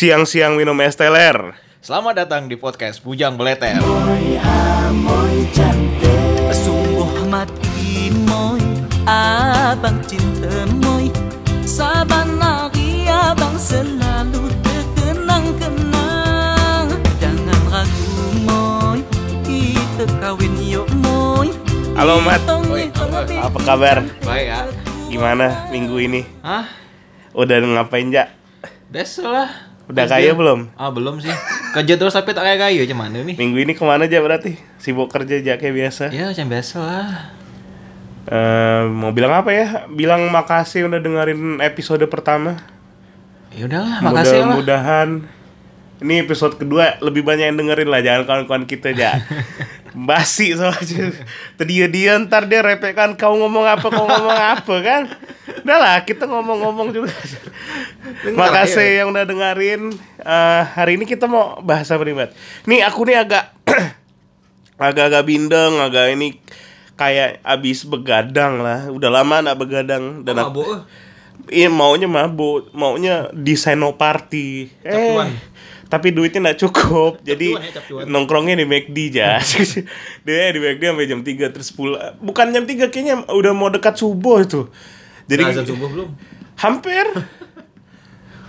Siang-siang minum es teler. Selamat datang di podcast Bujang Beleter. Sungguh mati moy Abang cinta moy Saban hari abang selalu terkenang-kenang Jangan ragu moy Kita kawin yuk moy Halo, Mat. Oi. Apa kabar? Baik ya. Gimana minggu ini? Hah? Udah ngapain, Jak? Des lah. Udah Des kaya dia. belum? Ah belum sih. Kerja terus tapi tak kayak kayu cuman nih. Minggu ini ke mana aja berarti? Sibuk kerja aja kayak biasa. Ya macam biasa lah. Eh, mau bilang apa ya? Bilang makasih udah dengerin episode pertama. Ya udahlah, makasih lah. Mudah-mudahan ini episode kedua lebih banyak yang dengerin lah jangan kawan-kawan kita aja basi soalnya tadi dia ntar dia repetkan kau ngomong apa kau ngomong apa kan? Udah lah kita ngomong-ngomong juga. Makasih yang udah dengerin. Eh, hari ini kita mau bahas apa nih aku nih agak agak-agak bindeng agak ini kayak abis begadang lah. Udah lama nak begadang dan aku, Mabuk eh. Iya maunya mabuk, maunya di party. Capcuan. Eh, tapi duitnya nggak cukup, jadi Capcuan ya, nongkrongnya di McD aja. Dia di McD sampai jam 3 terus pulang. Bukan jam 3 kayaknya udah mau dekat subuh itu. Jadi azan subuh belum? hampir.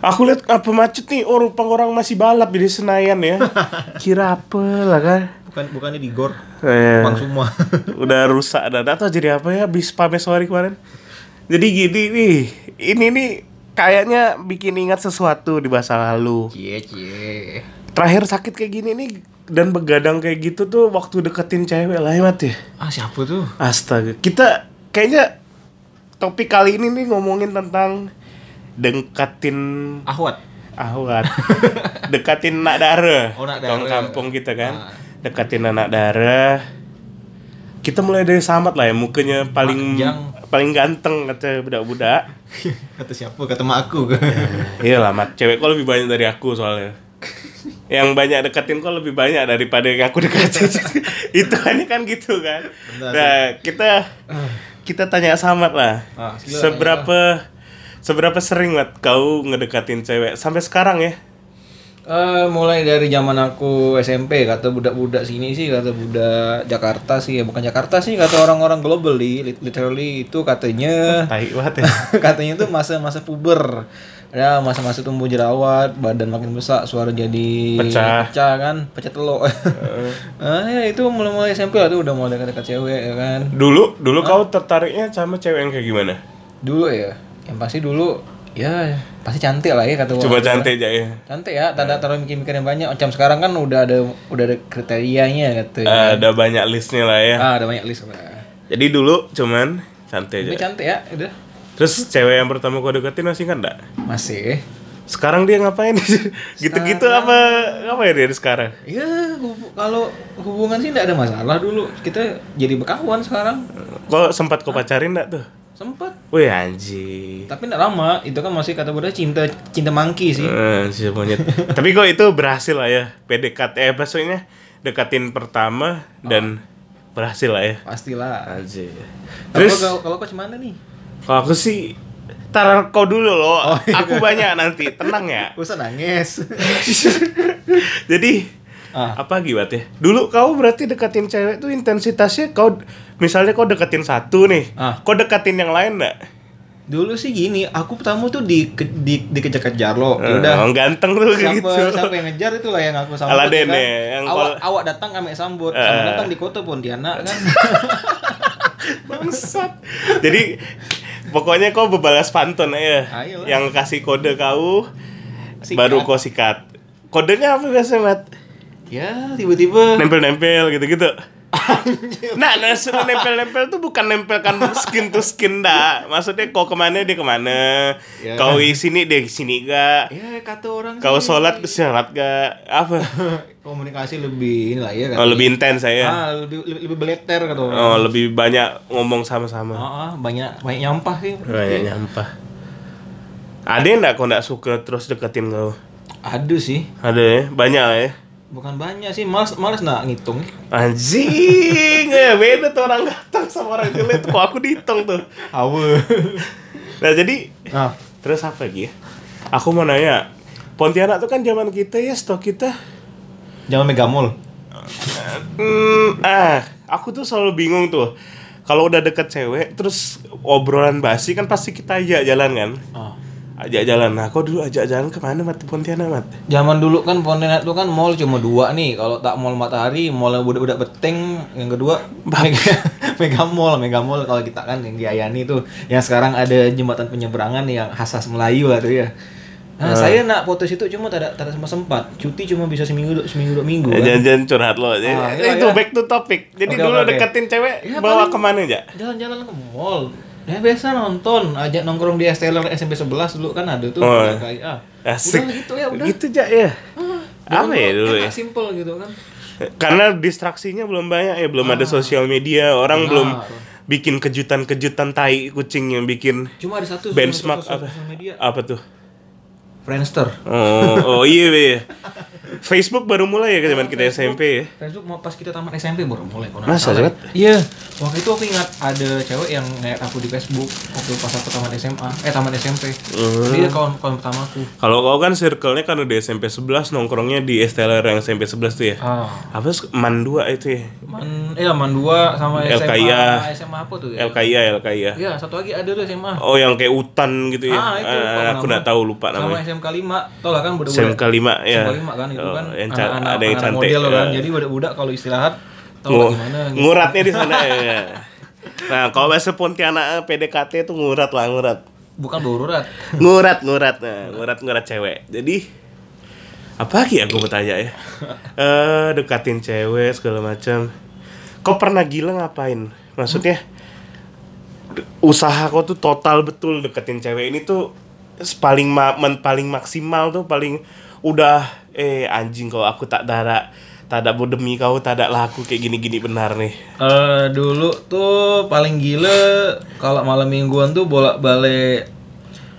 Aku lihat apa macet nih, oh rupa orang masih balap di Senayan ya. Kira apa lah kan? Bukan bukannya di gor. Eh, semua. udah rusak dan atau jadi apa ya bis pameswari kemarin jadi gini nih ini nih kayaknya bikin ingat sesuatu di masa lalu Cie cie. terakhir sakit kayak gini nih dan begadang kayak gitu tuh waktu deketin cewek lah ya Ah siapa tuh? astaga kita kayaknya topik kali ini nih ngomongin tentang dekatin Ahwat. ahwat dekatin nak dara Oh, nak Orang dara. kampung kita kan Ah. dekatin anak dara kita mulai dari samat lah ya mukanya paling. Paling ganteng kata budak-budak. Kata siapa? Kata mak aku. iya lah mat cewek kok lebih banyak dari aku soalnya. Yang banyak deketin kok lebih banyak daripada yang aku deketin. Itu kan kan gitu kan. Benar, nah kita kita tanya samat lah. Ah, seberapa seberapa sering mat kau ngedekatin cewek? Sampai sekarang ya Eh, mulai dari zaman aku SMP kata budak-budak sini sih kata budak Jakarta sih ya bukan Jakarta sih kata orang-orang globally lit- literally itu katanya banget ya. katanya itu masa-masa puber. Ya masa-masa tumbuh jerawat badan makin besar suara jadi Pecah. kan pecah telur ah ya itu mulai-mulai SMP lah tuh udah mulai dekat-dekat cewek ya kan. Dulu, dulu kau tertariknya sama cewek yang kayak gimana? dulu ya yang pasti dulu ya pasti cantik lah ya kata Coba orang. cantik aja ya. cantik ya tak ada taruh mikir-mikir yang banyak macam sekarang kan udah ada udah ada kriterianya gitu ya. Ada banyak listnya lah ya. ah ada banyak list lah Jadi dulu cuman cantik aja. cantik ya udah Terus cewek yang pertama kau deketin masih kan enggak? masih Sekarang dia ngapain? Gitu-gitu apa apa ya dia sekarang? ya kalau hubungan sih tidak ada masalah dulu kita jadi berkawan sekarang Kok sempat kau pacarin enggak tuh? Sempat Wih anjing. tapi tidak lama itu kan masih kata budak cinta cinta mangki sih si monyet. Tapi kok itu berhasil lah ya. PDKT eh maksudnya dekatin pertama dan berhasil lah ya. pastilah kalau Terus kalau kalau kau cemana nih Kalau aku sih Tar kau dulu loh. Oh, iya. Aku banyak nanti. Tenang ya. usah nangis Jadi Ah. apa gibat ya? Dulu kau berarti deketin cewek tuh intensitasnya kau misalnya kau deketin satu nih, Ah. kau deketin yang lain enggak? dulu sih gini aku pertama tuh di di dikejar-kejar lo ya udah Oh, ganteng tuh siapa gitu. siapa yang ngejar itu lah yang aku sambut Aladen kan. ya, yang awak kol- awak datang kami sambut sama datang di kota Pontianak kan Bangsat. Jadi pokoknya kau berbalas pantun ya. Ayolah. Yang kasih kode kau Sikat. baru kau sikat. Kodenya apa biasanya, Mat? Ya tiba-tiba Nempel-nempel gitu-gitu. nah, nah suruh nempel-nempel tuh bukan nempelkan skin to skin dah. Maksudnya kau ke mana dia ke mana. Ya. Kau di sini dia di sini gak. ya kata orang Kau sih, sholat ke sholat gak? Apa? komunikasi lebih inilah ya Oh, lebih intens saya. ah, lebih, lebih lebih beleter kata orang Oh, lebih banyak ngomong sama-sama. Ah, ah, banyak banyak nyampah sih Banyak nyampah. Ada yang enggak kau enggak suka terus deketin kau? ada sih Ada ya? Banyak ya? Bukan banyak sih malas malas nak ngitung Anjing, ya beda tuh orang ganteng sama orang jelek tuh. Kok aku dihitung tuh. awe Nah jadi, ah terus apa lagi ya? Aku mau nanya, Pontianak tuh kan zaman kita ya stok kita Jangan megamol. Hmm, ah, aku tuh selalu bingung tuh. Kalau udah deket cewek, terus obrolan basi kan pasti kita ajak jalan kan? Oh. Ajak jalan. Nah, kau dulu ajak jalan ke mana mat? Pontianak mat? Zaman dulu kan Pontianak tuh kan mall cuma dua nih. Kalau tak mall Matahari, mall yang budak-budak beteng, yang kedua Mega, Mega Mall, Mega Mall kalau kita kan yang di Ayani tuh yang sekarang ada jembatan penyeberangan yang khas-khas Melayu lah tuh ya. Nah, saya nak foto situ cuma tak ada tak ada sempat sempat. Cuti cuma bisa seminggu dua- seminggu dua minggu. Kan? Jangan-jangan curhat lo. Jadi, Ah, itu iya. back to topic. Jadi Oke, dulu oke. deketin cewek Ya, bawa ke mana aja? Jalan-jalan ke mall. Ya biasa nonton, ajak nongkrong di STL SMP 11 dulu kan ada tuh. Oh. kayak ah. Asik. Udah gitu ya, udah. Gitu aja ya. Apa ya dulu ya? Simple gitu kan. Karena distraksinya belum banyak ya, belum ada sosial media, orang Benar. belum bikin kejutan-kejutan tai kucing yang bikin Cuma ada satu benchmark sosial- apa? sosial media. Apa tuh? Friendster. Oh, oh iya, iya. Facebook baru mulai ya ke zaman kita SMP ya. Facebook mau pas kita tamat SMP baru mulai kalau Masa. Cepet? Iya. Waktu itu aku ingat ada cewek yang nge aku di Facebook waktu pas aku tamat SMA, eh tamat SMP. Hmm. Dia kawan kawan pertama aku. Kalau kau kan circle-nya kan udah SMP 11 nongkrongnya di STLR yang SMP 11 tuh ya. Ah. Apa sih? Man 2 itu ya? Man, eh Man 2 sama SMA. LKIA. SMA apa tuh ya? LKIA, LKIA. Iya, satu lagi ada tuh SMA. Oh, yang kayak hutan gitu ya. Ah, itu, Ah, aku nama. nggak tahu lupa Sama namanya. SMK 5, tau lah kan budak-budak. SMK 5 ya. SMK 5 kan itu Oh, kan yang anak-anak- ada yang anak cantik. model loh kan. ya. Jadi budak-budak kalau istirahat tau Ngu- lah gimana gitu. Nguratnya di sana ya. Nah, kalau bahasa Pontianak eh, PDKT itu ngurat lah, ngurat. Bukan berurat. Ngurat, ngurat. Nah, ngurat, ngurat cewek. Jadi apa lagi aku mau tanya ya? Eh, dekatin cewek segala macam. Kau pernah gila ngapain? Maksudnya de- usaha kau tuh total betul deketin cewek ini tuh paling ma men- paling maksimal tuh paling udah eh anjing kau aku tak ada tak ada demi kau tak ada laku kayak gini-gini benar nih. Eh dulu tuh paling gila kalau malam mingguan tuh bolak-balik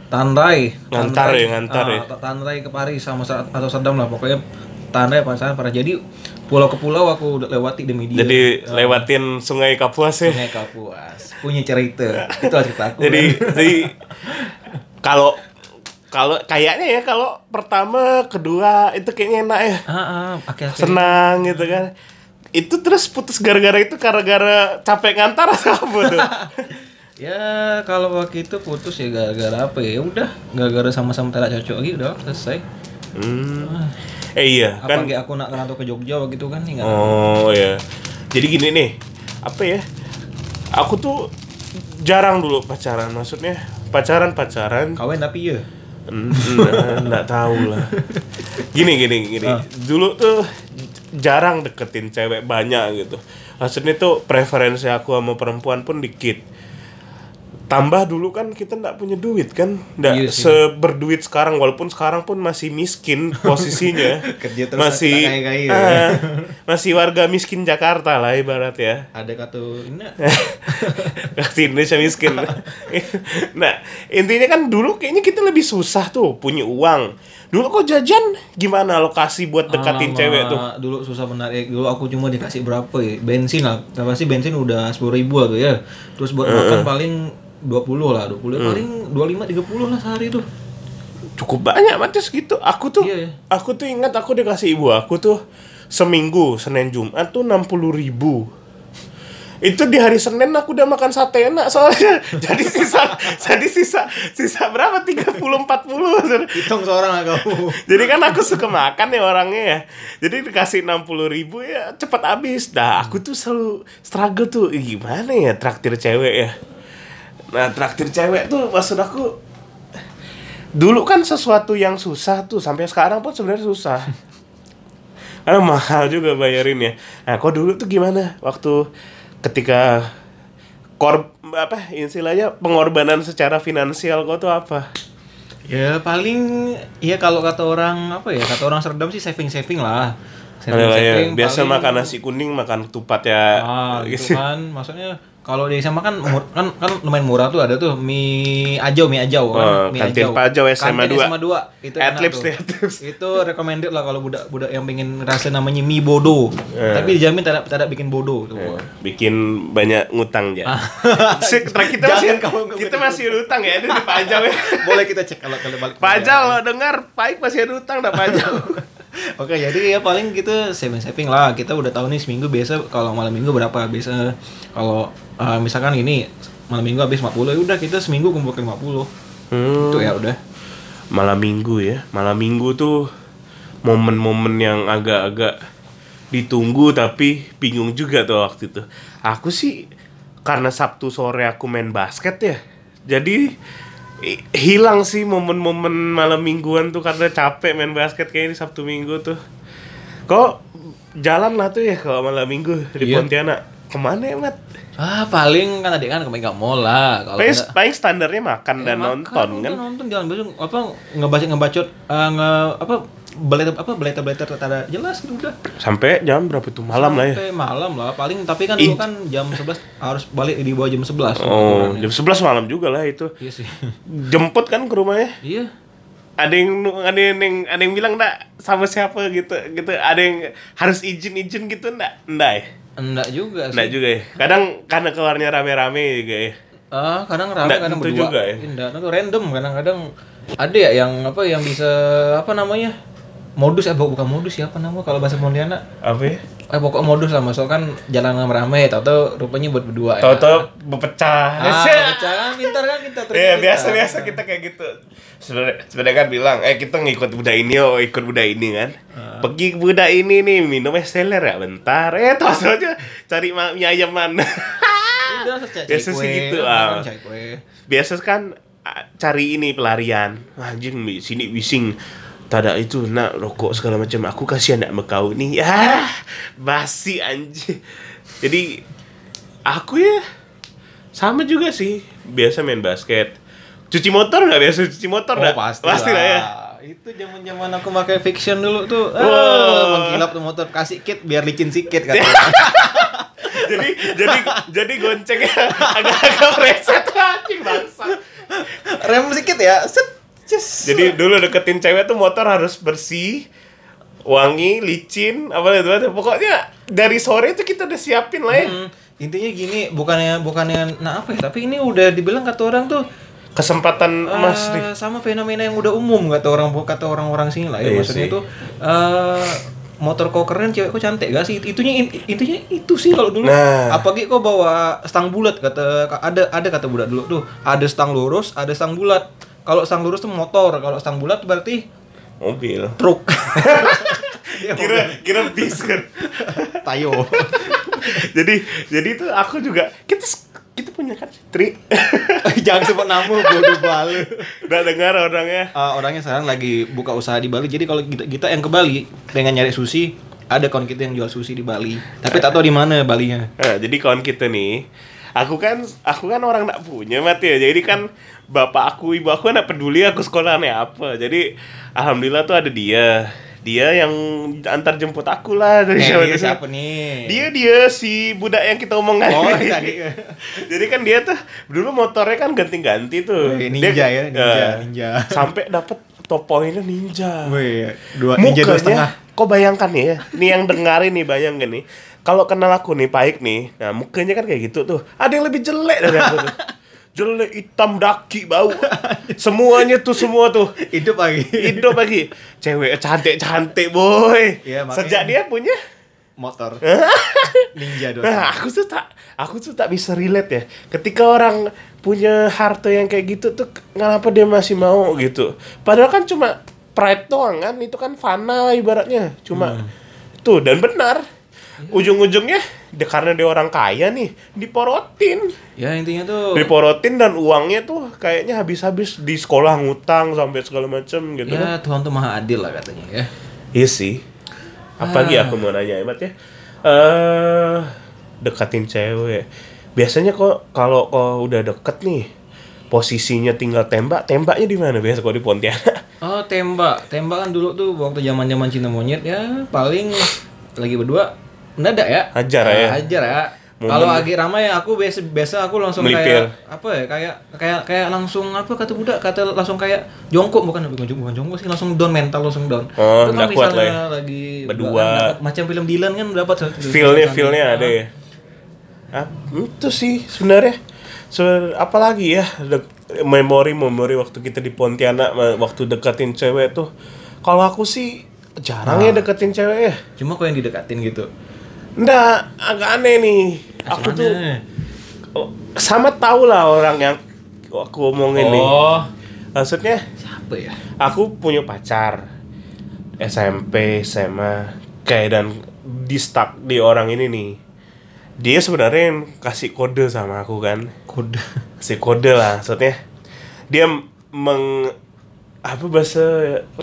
Tanrai. Ngantar ya, ngantar Ah, ya. ta- Tanrai ke Paris sama Sa- atau Saddam lah pokoknya Tanrai pasaran para jadi pulau ke pulau aku udah lewati demi dia. Jadi lewatin Sungai Kapuas ya. Sungai Kapuas punya cerita itu cerita aku. jadi kan. jadi kalau kalau kayaknya ya kalau pertama kedua itu kayaknya enak ya. Ah, ah, akhir-akhir senang gitu kan. Itu terus putus gara-gara itu gara-gara capek ngantar atau apa tuh? Ya kalau waktu itu putus ya gara-gara apa ya? Ya Udah gara-gara sama-sama tidak cocok lagi udah selesai. hmm. eh iya Apa kan? kayak aku nak ngerantau ke Jogja waktu itu kan nih oh ya jadi gini nih apa ya? Aku tuh jarang dulu pacaran maksudnya pacaran pacaran kawin tapi ya. Nggak tahu lah. Gini gini gini. Dulu tuh jarang deketin cewek banyak gitu. Maksudnya tuh preferensi aku sama perempuan pun dikit. Tambah dulu kan kita nggak punya duit kan, nggak Iya sih. seberduit sekarang walaupun sekarang pun masih miskin posisinya. Kerja terus masih tak kaya-kaya. ah, masih warga miskin Jakarta lah ibarat ya. Ada kata ini Kasih Indonesia miskin. nah, intinya kan dulu kayaknya kita lebih susah tuh punya uang. Dulu kok jajan gimana lokasi buat dekatin Alamak, cewek tuh? Dulu susah menarik. Dulu aku cuma dikasih berapa ya? Bensin lah. Pasti bensin udah sepuluh ribu tuh ya. Terus buat makan paling 20 lah, 20 paling 25 30 lah sehari tuh. Cukup banyak matis gitu. Aku tuh Iya, iya. aku tuh ingat aku dikasih ibu aku tuh seminggu Senin Jumat tuh 60 ribu. Itu di hari Senin aku udah makan sate enak soalnya. jadi sisa jadi sisa sisa berapa? 30 40. Hitung seorang lah kamu. Jadi kan aku suka makan ya orangnya ya. Jadi dikasih 60 ribu ya cepet habis. Nah aku tuh selalu struggle tuh "Ih, gimana ya traktir cewek ya. Nah traktir cewek tuh maksud aku dulu kan sesuatu yang susah tuh sampai sekarang pun sebenarnya susah. Karena mahal juga bayarinnya. Nah kok dulu tuh gimana waktu ketika kor apa istilahnya pengorbanan secara finansial kau tuh apa? Ya paling ya kalau kata orang apa ya kata orang Serdam sih saving saving lah. Ada lah ya, biasa paling- makan nasi kuning, makan ketupat ya. Ah, gitu kan. Maksudnya kalau di SMA kan mur- kan kan lumayan murah tuh ada tuh mie ajau mie ajau Oh, kan mie kantin Ajau SMA Kantin 2. SMA 2 itu enak Adlibs tuh. adlibs. itu recommended lah kalau budak-budak yang pengen rasa namanya mie bodo Eh. tapi dijamin tidak tidak bikin bodoh tuh Eh, bikin banyak ngutang ya. Kita kita masih Jangan kamu nggak kita masih utang ya, ini di ya. boleh kita cek kalau kalau balik Pajak lo dengar, Paik masih ada utang dah pajak. Oke, jadi ya paling kita saving saving lah. Kita udah tahu nih seminggu biasa kalau malam minggu berapa. Biasa kalau uh, misalkan ini malam minggu habis 50 ya udah kita seminggu kumpulkan 50. Hmm. Itu ya udah. malam minggu ya malam minggu tuh momen-momen yang agak-agak ditunggu tapi bingung juga tuh waktu itu aku sih karena Sabtu sore aku main basket ya jadi hilang sih momen-momen malam mingguan tuh karena capek main basket kayak ini Sabtu Minggu tuh kok jalan lah tuh ya kalau malam minggu di Iya. Pontianak ke mana ya Mat? Ah, paling kan tadi kan ke Mega Mall lah. Kalau Paling, paling standarnya makan Ya, dan makan, nonton kan Nonton jalan besok apa ngebaca ngebacot eh, nge apa beleta apa beleta beleta ada jelas gitu udah. sampai jam berapa tuh malam lah ya Sampai malam lah paling tapi kan dulu kan jam 11 harus balik di bawah jam 11. Oh, jam 11 malam juga lah itu. Iya sih. Jemput kan ke rumahnya. iya. Ada yang ada yang ada yang bilang enggak sama siapa gitu gitu. Ada yang harus izin-izin gitu enggak? Enggak ya? Enggak juga sih. Enggak juga ya. Kadang karena keluarnya rame-rame juga ya. Ah, kadang rame, Nggak kadang berdua. juga ya? Enggak, itu random kadang-kadang ada ya yang apa yang bisa apa namanya? Modus eh bukan modus siapa nama kalau bahasa Pontianak? Apa ya? Eh pokok modus lah masuk kan jalan rame tahu-tahu rupanya buat berdua ya. Tahu-tahu berpecah. Ah, pecah kan pintar kan kita terus. Iya, kita. biasa-biasa kita kayak gitu. Sebenarnya sebenarnya kan bilang, "Eh, kita ngikut budak ini oh, ikut budak ini kan." Ah. Pergi budak ini nih, minum es teler ya bentar. Eh, tos aja cari mie ayam mana. Biasa sih gitu, ah. biasa kan ah, cari ini pelarian anjing sini bising tada itu nak rokok segala macam. Aku kasih anak kau nih ah basi anjing. Jadi aku ya sama juga sih. Biasa main basket. Cuci motor nggak biasa cuci motor Oh, nggak pasti, lah ya. Itu zaman-zaman aku pakai fiction dulu tuh. Ah, Wah. mengkilap tuh motor. Kasih kit biar licin sikit katanya. jadi jadi jadi goncengnya agak-agak preset anjing bangsa Rem sikit ya. Set. Jadi dulu deketin cewek tuh motor harus bersih, wangi, licin, apa itu pokoknya dari sore itu kita udah siapin lah ya. Hmm, intinya gini, bukannya bukannya nah apa ya, tapi ini udah dibilang kata orang tuh Kesempatan eh, emas nih. sama fenomena yang udah umum kata orang kata orang-orang sini lah ya. Iya Maksudnya sih. tuh eh motor kok keren, cewek kok cantik gak sih? Itunya in- intinya itu sih kalau dulu. Nah. Apalagi kok bawa stang bulat kata ada ada kata budak dulu tuh, ada stang lurus, ada stang bulat. Kalau stang lurus tuh motor, kalau stang bulat berarti Mobil. truk. Ya, Kira kira bis kan. tayo. jadi jadi itu aku juga kita kita punya kan Tri. Jangan sebut nama bodoh balu. Udah dengar orangnya. Uh, orangnya sekarang lagi buka usaha di Bali. Jadi kalau kita, kita yang ke Bali dengan nyari sushi, ada kawan kita yang jual sushi di Bali. Tapi tak tahu di mana Balinya. Nah, jadi kawan kita nih, aku kan aku kan orang tak punya mati ya. Jadi kan bapak aku, ibu aku nak peduli aku sekolahnya apa. Jadi alhamdulillah tuh ada dia. Dia yang antar jemput aku lah dari Eh, Jawa dia siapa nih? Dia dia si budak yang kita omongin. Oh, tadi. Jadi kan dia tuh dulu motornya kan ganti-ganti tuh. Wih, ninja Dia- ya, ninja, eh, ninja. Sampai dapat top poinnya ninja. Wih, dua ninja dua setengah. Mukanya, kok bayangkan ya, nih yang dengerin nih bayangkan nih. Kalau kenal aku nih baik nih, nah mukanya kan kayak gitu tuh. Ada yang lebih jelek dari aku tuh. Jelek, hitam, daki, bau. Semuanya tuh semua tuh. Hidup lagi. Hidup lagi. Cewek cantik-cantik, boy. Iya, makanya- Sejak dia punya Motor. ninja dua Nah, aku tuh tak aku tuh tak bisa relate ya. Ketika orang punya harta yang kayak gitu tuh kenapa dia masih mau gitu. Padahal kan cuma pride doang kan, itu kan fana ibaratnya. Cuma Hmm. tuh dan benar. Ujung-ujungnya dia karena dia orang kaya nih, diporotin. Ya intinya tuh Diporotin dan uangnya tuh kayaknya habis-habis di sekolah ngutang sampai segala macam gitu kan. ya Tuhan tuh maha adil lah katanya ya. Iya sih. Apalagi Ah. aku mau nanya Emat ya. Eh deketin cewek. Biasanya kok kalau kok udah deket nih, posisinya tinggal tembak, tembaknya di mana biasa kalau di Pontianak? Oh tembak, tembak kan dulu tuh waktu zaman zaman cinta monyet ya paling lagi berdua mendadak ya. Hajar ya. Ah, Hajar ya. Kalau lagi ramai aku biasa biasa aku langsung Melipir. kayak apa ya kayak kayak kayak langsung apa kata budak kata langsung kayak jongkok bukan bukan jongkok bukan jongkok sih langsung down mental langsung down. Oh, Itu kan kuat lah ya. lagi Berdua. dapat- macam film Dylan kan dapat Feel-nya feel-nya ada ya. Ah, itu sih sebenarnya. So, apalagi ya de- memori-memori waktu kita di Pontianak waktu deketin cewek tuh. Kalau aku sih jarang ya deketin cewek ya. Cuma kok yang didekatin gitu. Nggak, agak aneh nih. Aku tuh oh, sama tau lah orang yang aku omongin nih. Oh, Maksudnya siapa ya? aku punya pacar SMP, SMA, kayak dan di stuck di orang ini nih. Dia sebenarnya yang kasih kode sama aku kan. Kode. Kasih kode lah maksudnya. Dia meng apa bahasa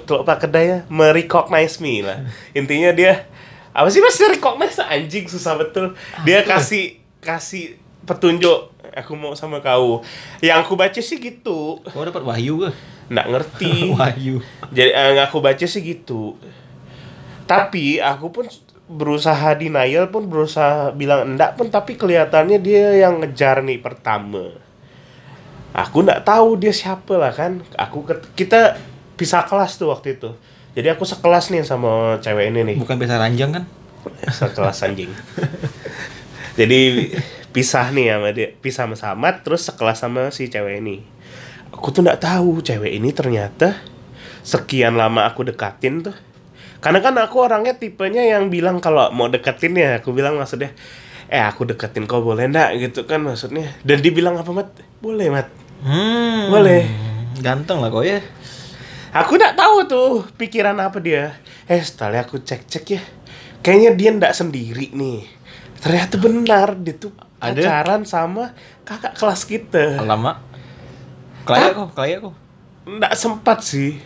teluk pak kedai merecognize me lah. Intinya dia apa sih mas recognize anjing susah betul. Dia kasih kasih petunjuk aku mau sama kau. Yang aku baca sih gitu. Kau dapat wahyu ke? Nggak ngerti. wahyu. Jadi eh, yang aku baca sih gitu. Tapi aku pun berusaha denial pun berusaha bilang enggak pun tapi kelihatannya dia yang ngejar nih pertama. Aku nggak tahu dia siapa lah kan. Aku kita pisah kelas tuh waktu itu. Jadi aku sekelas nih sama cewek ini nih. Bukan biasa ranjang kan? Sekelas anjing. Jadi pisah nih sama dia, pisah sama Samad terus sekelas sama si cewek ini. Aku tuh nggak tahu cewek ini ternyata sekian lama aku dekatin tuh. Karena kan aku orangnya tipenya yang bilang kalau mau deketin ya, aku bilang maksudnya eh aku deketin kau boleh ndak gitu kan maksudnya. Dan dia bilang apa mat? Boleh mat. Hmm. Boleh. Ganteng lah kau ya. Aku nggak tahu tuh pikiran apa dia. Eh setelah aku cek-cek ya, kayaknya dia ndak sendiri nih. Ternyata benar dia tuh Ada? pacaran sama kakak kelas kita. Lama. Kelaya kok, kelaya kok. Nggak sempat sih.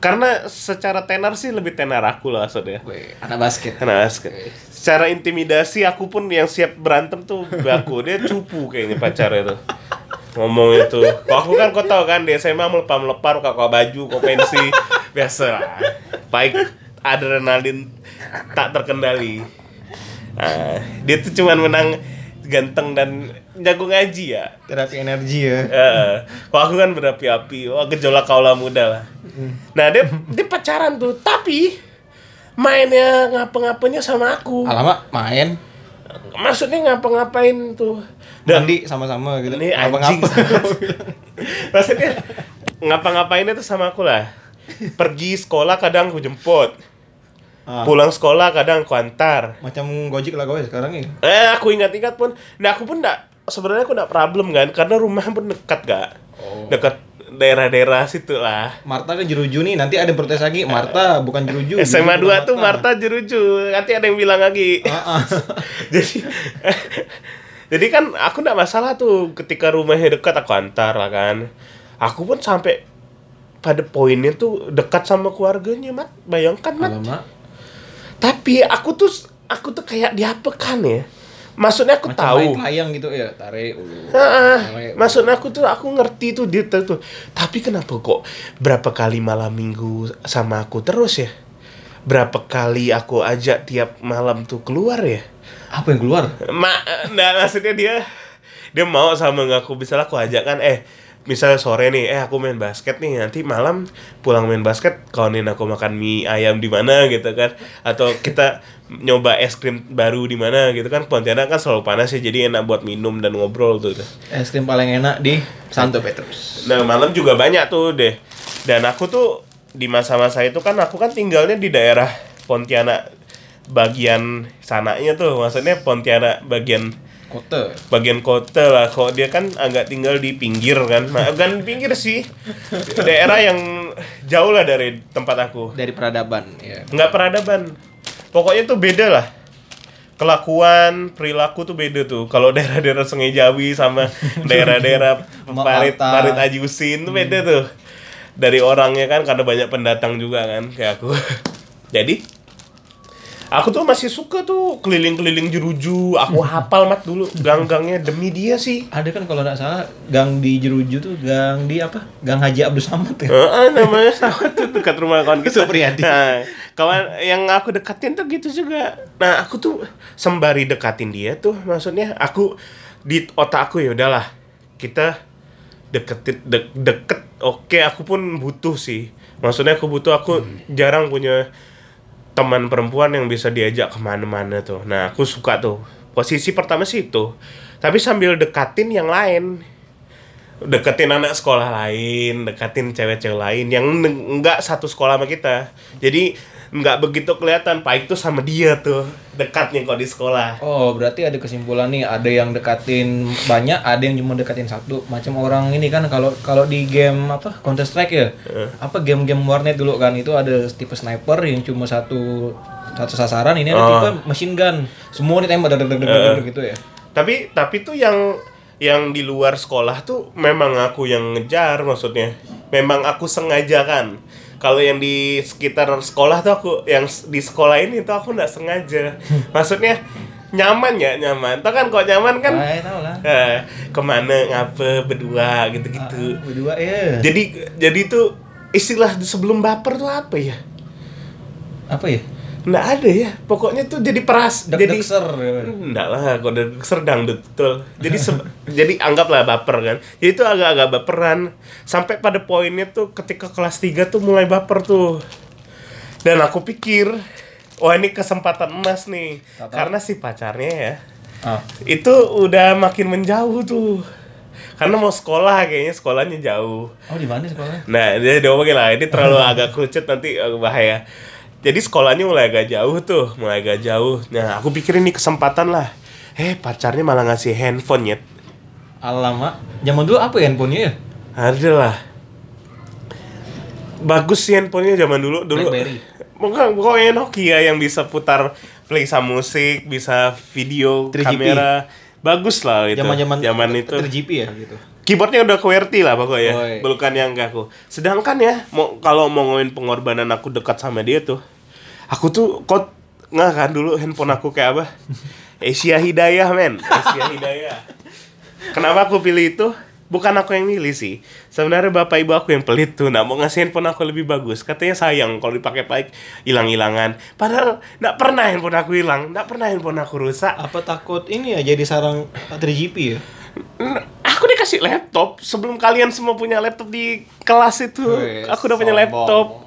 Karena secara tenar sih lebih tenar aku lah maksudnya. Weh, anak basket. Karena basket. Secara intimidasi aku pun yang siap berantem tuh aku dia cupu kayaknya pacarnya tuh. Ngomong itu. Kok aku kan kau tahu kan di SMA melepar melepar kau baju kau pensi biasa lah. Baik adrenalin tak terkendali. Nah, dia tuh cuman menang ganteng dan jago ngaji ya. Terapi energi ya. Heeh. Kalau aku kan berapi-api, wah gejolak kaula muda lah. Nah dia dia pacaran tuh, tapi mainnya ngapa-ngapanya sama aku. Alamak, main. Maksudnya ngapa-ngapain tuh. Mandi sama-sama gitu. ini anjing. Maksudnya ngapa-ngapainnya tuh sama aku lah. Pergi sekolah kadang aku jemput. Ah, Pulang sekolah kadang aku antar. Macam Gojek lah kau ya sekarang ya. Eh aku ingat-ingat pun, nah aku pun enggak sebenarnya aku enggak problem kan karena rumah pun dekat gak. Oh. Dekat daerah-daerah situ lah. Marta kan jeruju nih, nanti ada yang protes lagi. Marta bukan jeruju. SMA jeruju 2 bukan tuh Marta jeruju, nanti ada yang bilang lagi. Ah, ah. jadi jadi kan aku enggak masalah tuh ketika rumahnya dekat aku antar lah kan. Aku pun sampai pada poinnya tuh dekat sama keluarganya, Mat. Bayangkan, Mat. Alamak. Tapi aku tuh aku tuh kayak diapakan ya. Maksudnya aku Macam tahu. layang gitu ya, tarik ulu. Heeh. Tarik. maksud aku tuh aku ngerti tuh dia tuh. Tapi kenapa kok berapa kali malam minggu sama aku terus ya? Berapa kali aku ajak tiap malam tuh keluar ya? Apa yang keluar? Ma, nah maksudnya dia dia mau sama aku misalnya aku ajak kan eh misalnya sore nih eh aku main basket nih nanti malam pulang main basket kaunin aku makan mie ayam di mana gitu kan atau kita nyoba es krim baru di mana gitu kan Pontianak kan selalu panas ya jadi enak buat minum dan ngobrol tuh Es krim paling enak di Santo Petrus. Nah malam juga banyak tuh deh. Dan aku tuh di masa-masa itu kan aku kan tinggalnya di daerah Pontianak bagian sananya tuh. Maksudnya Pontianak bagian Kota. bagian kota lah. Kok dia kan agak tinggal di pinggir kan. Nah, bukan pinggir sih. Daerah yang jauh lah dari tempat aku. Dari peradaban ya. Nggak peradaban. Pokoknya tuh beda lah. Kelakuan, perilaku tuh beda tuh. Kalau daerah-daerah Sungai Jawi sama daerah-daerah Parit. Parit Ajusin tuh beda tuh. Dari orangnya kan karena banyak pendatang juga kan kayak aku. Jadi Aku tuh masih suka tuh keliling-keliling jeruju. Aku hafal mat dulu gang-gangnya demi dia sih. Ada kan kalau nggak salah gang di Jeruju tuh gang di apa? Gang Haji Abdul Samad ya. Heeh, namanya sama tuh dekat rumah kawan kita. Supriyadi. Nah, kawan yang aku dekatin tuh gitu juga. Nah, aku tuh sembari dekatin dia tuh maksudnya aku di otak aku ya udahlah kita deketin de- deket. Oke aku pun butuh sih. Maksudnya aku butuh aku jarang punya teman perempuan yang bisa diajak ke mana-mana tuh. Nah aku suka tuh. Posisi pertama sih itu. Tapi sambil dekatin yang lain deketin anak sekolah lain, deketin cewek-cewek lain yang n- nggak satu sekolah sama kita. Jadi nggak begitu kelihatan Pak itu sama dia tuh dekatnya kok di sekolah. Oh, berarti ada kesimpulan nih, ada yang dekatin banyak, ada yang cuma dekatin satu. Macam orang ini kan kalau kalau di game apa Counter Strike ya. Apa game-game warnet dulu kan itu ada tipe sniper yang cuma satu satu sasaran, ini ada Oh. tipe machine gun. Semua ditembak deg deg deg deg deg gitu ya. Tapi tapi tuh yang yang di luar sekolah tuh memang aku yang ngejar maksudnya. Memang aku sengaja kan. Kalau yang di sekitar sekolah tuh aku yang di sekolah ini tuh aku nggak sengaja. Maksudnya nyaman ya nyaman. Tuh kan kok nyaman kan Ah, tahu lah. eh, ke mana ngapa berdua gitu-gitu. Ah, berdua ya. Jadi jadi tuh istilah sebelum baper tuh apa ya? Apa ya? Nggak ada ya. Pokoknya tuh jadi peras. Deg jadi ser. Enggak lah, kok udah serdang betul. Jadi jadi anggaplah baper kan. Jadi itu agak-agak baperan. Sampai pada poinnya tuh ketika kelas 3 tuh mulai baper tuh. Dan aku pikir, wah ini kesempatan emas nih. Tahu-tahu. Karena si pacarnya ya, Ah. itu udah makin menjauh tuh. Karena mau sekolah kayaknya sekolahnya jauh. Oh, di mana sekolahnya? Nah, dia diomongin lah, ini terlalu agak kerucut nanti agak bahaya. Jadi sekolahnya mulai agak jauh tuh, mulai agak jauh. Nah, aku pikir ini kesempatan lah. Eh, pacarnya malah ngasih handphone ya. Alamak. Zaman dulu apa ya handphonenya ya? Ada lah. Bagus sih handphonenya zaman dulu. dulu. Blackberry. Bukan, pokoknya Nokia yang bisa putar play sama musik, bisa video, 3GP. kamera. Bagus lah itu. Zaman-zaman zaman itu. 3GP ya gitu. keyboardnya udah QWERTY lah pokoknya. Bukan yang ke aku. Sedangkan ya mau kalau mau ngomongin pengorbanan aku dekat sama dia tuh aku tuh kok nggak kan dulu handphone aku kayak apa? Asia Hidayah men. Asia Hidayah. Kenapa aku pilih itu bukan aku yang milih sih sebenarnya bapak ibu aku yang pelit tuh nah mau ngasih handphone aku lebih bagus katanya sayang kalau dipakai baik hilang hilangan padahal nggak pernah handphone aku hilang nggak pernah handphone aku rusak Apa takut ini ya jadi sarang 3GP ya? Aku dikasih laptop sebelum kalian semua punya laptop di kelas itu. Wih, aku udah punya laptop.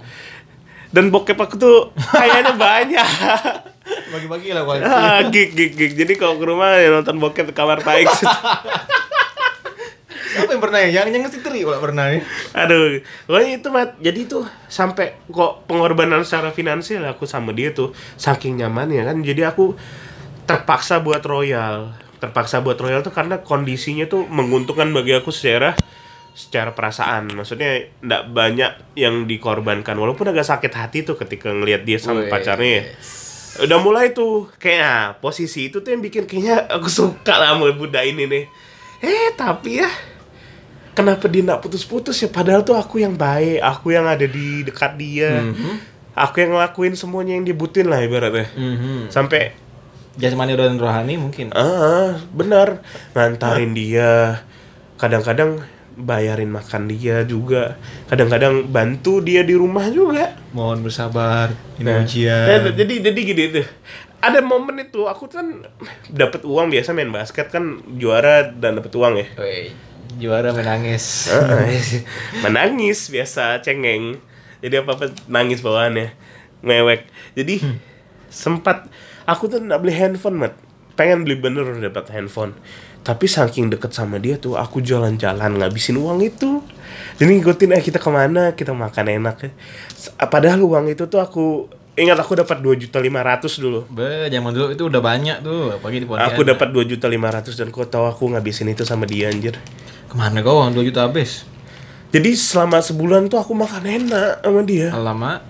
Dan bokep aku tuh kayaknya banyak. Bagi-bagi lah kalau ah, gig, gig, gig. Jadi kalau ke rumah ya nonton bokep di kamar baik. Siapa yang pernah ya? Yang yang ngetitri kalau pernah ya. Aduh, pokoknya itu mat. Jadi tuh sampai kok pengorbanan secara finansial aku sama dia tuh saking nyaman ya kan. Jadi aku terpaksa buat royal. Terpaksa buat royal tuh karena kondisinya tuh menguntungkan bagi aku secara secara perasaan. Maksudnya ndak banyak yang dikorbankan. Walaupun agak sakit hati tuh ketika ngelihat dia sama Wih. pacarnya. Udah mulai tuh kayaknya posisi itu tuh yang bikin kayaknya aku suka lah sama budak ini nih. Eh tapi ya kenapa dia nggak putus-putus ya? Padahal tuh aku yang baik aku yang ada di dekat dia. Aku yang ngelakuin semuanya yang dibutuhin lah ibaratnya. Mhm. sampai Jasmani dan rohani mungkin. ah benar. Ngantarin dia. Kadang-kadang bayarin makan dia juga. Kadang-kadang bantu dia di rumah juga. Mohon bersabar. Ini Nah, ujian. nah, jadi jadi gini tuh. Ada momen itu aku kan dapat uang biasa main basket kan juara dan dapat uang ya juara menangis. Menangis biasa cengeng. Jadi apa apa nangis bawaannya. Mewek jadi sempat aku tuh nggak beli handphone mat. Pengen beli bener dapat handphone. Tapi saking deket sama dia tuh aku jalan-jalan ngabisin uang itu. Jadi ngikutin eh kita ke mana? Kita makan enak S- padahal uang itu tuh aku ingat aku dapat dua juta lima ratus dulu. Be, zaman dulu itu udah banyak tuh, apalagi di Pontianak. aku dapat dua juta lima ratus dan kau tahu aku ngabisin itu sama dia anjir Ke mana kau? 2 juta habis. jadi selama sebulan tuh aku makan enak sama dia Alamak.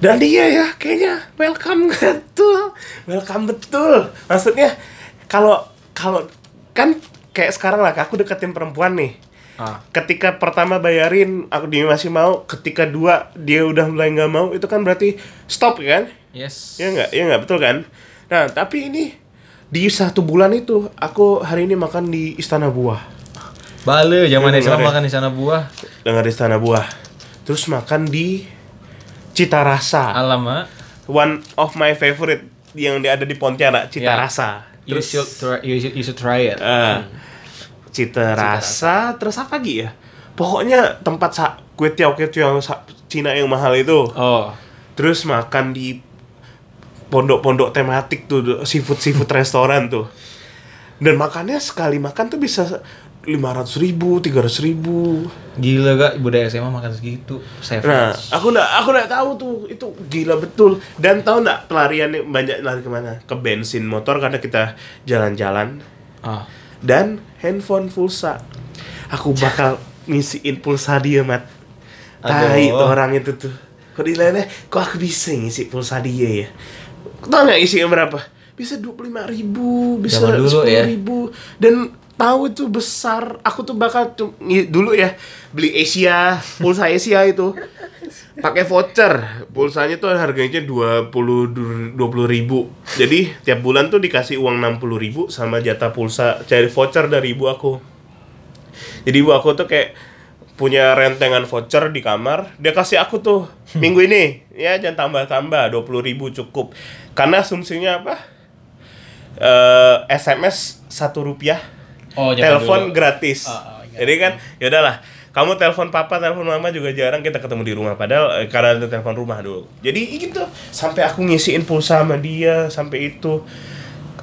Dan dia ya kayaknya welcome betul, welcome betul. Maksudnya kalau kalau kan kayak sekarang lah aku deketin perempuan nih. Ah. Ketika pertama bayarin aku dia masih mau, ketika dua dia udah mulai nggak mau itu kan berarti stop kan? Yes. Ya nggak, ya nggak betul kan? Nah, tapi ini di satu bulan itu aku hari ini makan di Istana Buah. Bale, zaman Iya, SMA ya. makan di sana buah. Dengar di Istana Buah. Terus makan di Cita Rasa. Alamak. One of my favorite yang ada di Pontianak, Cita Ya. Rasa. You Terus should try, you should, you should try it. eh, Cita Rasa, terus apa lagi ya? Pokoknya tempat sa kue tiaw kue tiaw Cina yang mahal itu. Oh. Terus makan di pondok-pondok tematik tuh seafood seafood restoran tuh. Dan makannya sekali makan tuh bisa lima ratus ribu, tiga ratus ribu. Gila gak budaya SMA makan segitu. Savage. Nah, aku nggak aku nggak tahu tuh itu gila betul. Dan tahu nggak pelariannya banyak lari ke mana? Ke bensin motor karena kita jalan-jalan Ah. dan handphone pulsa. Aku bakal ngisiin pulsa dia mat. Tai tuh orang itu tuh. Kok dileleh, kok aku bisa ngisi pulsa dia ya? Tahu nggak isinya berapa? Bisa dua puluh ribu, bisa dulu sepuluh ya. ribu. Dan tahu itu besar. Aku tuh bakal tuh, dulu ya beli Asia, pulsa Asia itu pakai voucher. Pulsanya tuh harganya 20 20 ribu. Jadi tiap bulan tuh dikasih uang 60 ribu sama jatah pulsa cari voucher dari ibu aku. Jadi ibu aku tuh kayak punya rentengan voucher di kamar, dia kasih aku tuh minggu ini ya jangan tambah-tambah 20 ribu cukup. Karena asumsinya apa? Eh, SMS satu rupiah, Oh, telepon dulu. gratis. Ah, ingat. Jadi kan ya udahlah, kamu telepon papa, telepon mama juga jarang kita ketemu di rumah. Padahal eh, karena itu telepon rumah dulu. Jadi gitu sampai aku ngisiin pulsa sama dia sampai itu.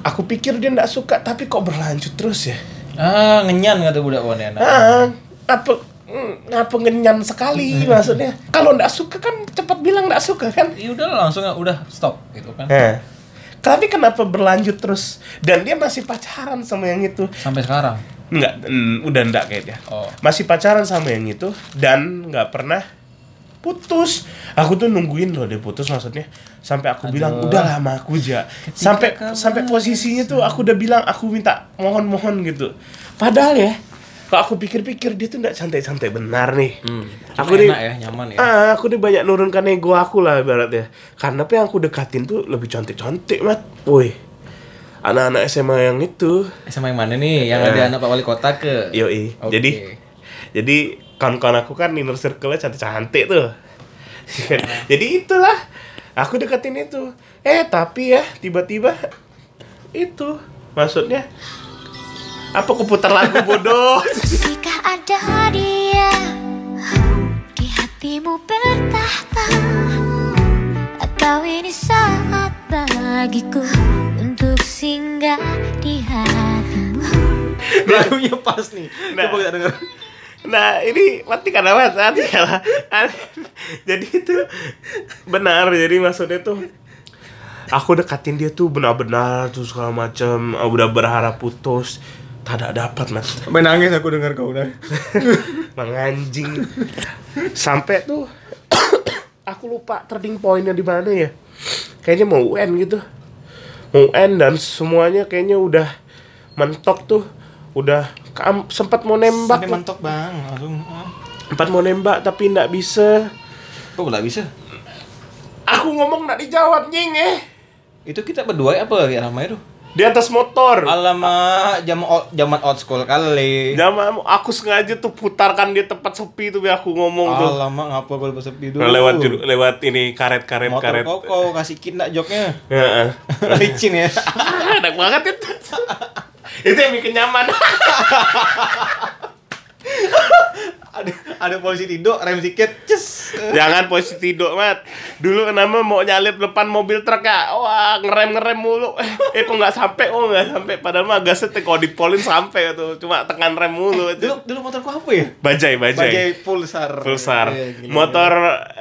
Aku pikir dia nggak suka, tapi kok berlanjut terus ya? Ah, ngenyan kata budak wan enak. Ah, apa mm, apa ngenyan sekali maksudnya. Kalau nggak suka kan cepat bilang nggak suka kan. Ya udah langsung udah stop gitu kan. Nah, tapi kenapa berlanjut terus? Dan dia masih pacaran sama yang itu. Sampai sekarang. Enggak, mm, udah enggak kayaknya. Oh. Masih pacaran sama yang itu dan nggak pernah putus. Aku tuh nungguin loh dia putus maksudnya. Sampai aku bilang udah lama aku aja. Sampai sampai posisinya tuh aku udah bilang aku minta mohon-mohon gitu. Padahal ya, kalau aku pikir-pikir dia tuh nggak santai-santai benar nih. Aku Aku nih ya, nyaman ya. Ah, aku udah banyak nurunkan ego aku lah ibaratnya. Karena apa yang aku dekatin tuh lebih cantik-cantik, Mat. Woi. Anak-anak SMA yang itu. SMA yang mana nih? Yang Eh. ada anak Pak Wali Kota ke? Yoi. Oke. Jadi jadi kawan-kawan aku kan inner circle-nya cantik-cantik tuh. jadi itulah. Aku deketin itu. Eh, tapi ya tiba-tiba itu maksudnya apa kuputar lagu bodoh Jika ada dia di hatimu bertahta Kau ini saat bagiku untuk singgah di hatimu Lagunya pas nih. Nah. Coba kita denger. Nah ini mati karena mati lah. jadi itu benar. Jadi maksudnya tuh aku dekatin dia tuh benar-benar tuh segala macam. Udah berharap putus. Tak dapat mas. Sampai nangis aku dengar kau udah. Menganjing. Sampai tuh aku lupa turning pointnya di mana ya. Kayaknya mau UN gitu. Mau UN dan semuanya kayaknya udah mentok tuh. Udah sempat mau nembak. Sampai mentok bang, langsung. ah. Empat mau nembak tapi nggak bisa. Kok nggak bisa? Aku ngomong nggak dijawab nying eh. Itu kita berdua ya apa ya namanya tuh? Di atas motor. Alamak, zaman old, zaman old school kali. Zaman aku sengaja tuh putarkan di tempat sepi tuh biar aku ngomong tuh. Alamak, ngapa gue lepas sepi dulu? Lewat lewat ini karet-karet Motor karet. kau, kau kasih kindak joknya. Heeh. Licin ya. Enak banget itu. itu yang bikin nyaman. Ada ada polisi tidur, rem dikit, ces. Jangan posisi tidur, Mat. Dulu kenapa mau nyalip depan mobil truk ya? Wah, ngerem-ngerem mulu. Eh, eh kok nggak sampai? Oh, nggak sampai. Padahal mah gasnya kalau dipolin sampai tuh. Cuma tekan rem mulu. Dulu dulu motorku apa ya? Bajai, bajai. Bajai pulsar. Pulsar. Gila, motor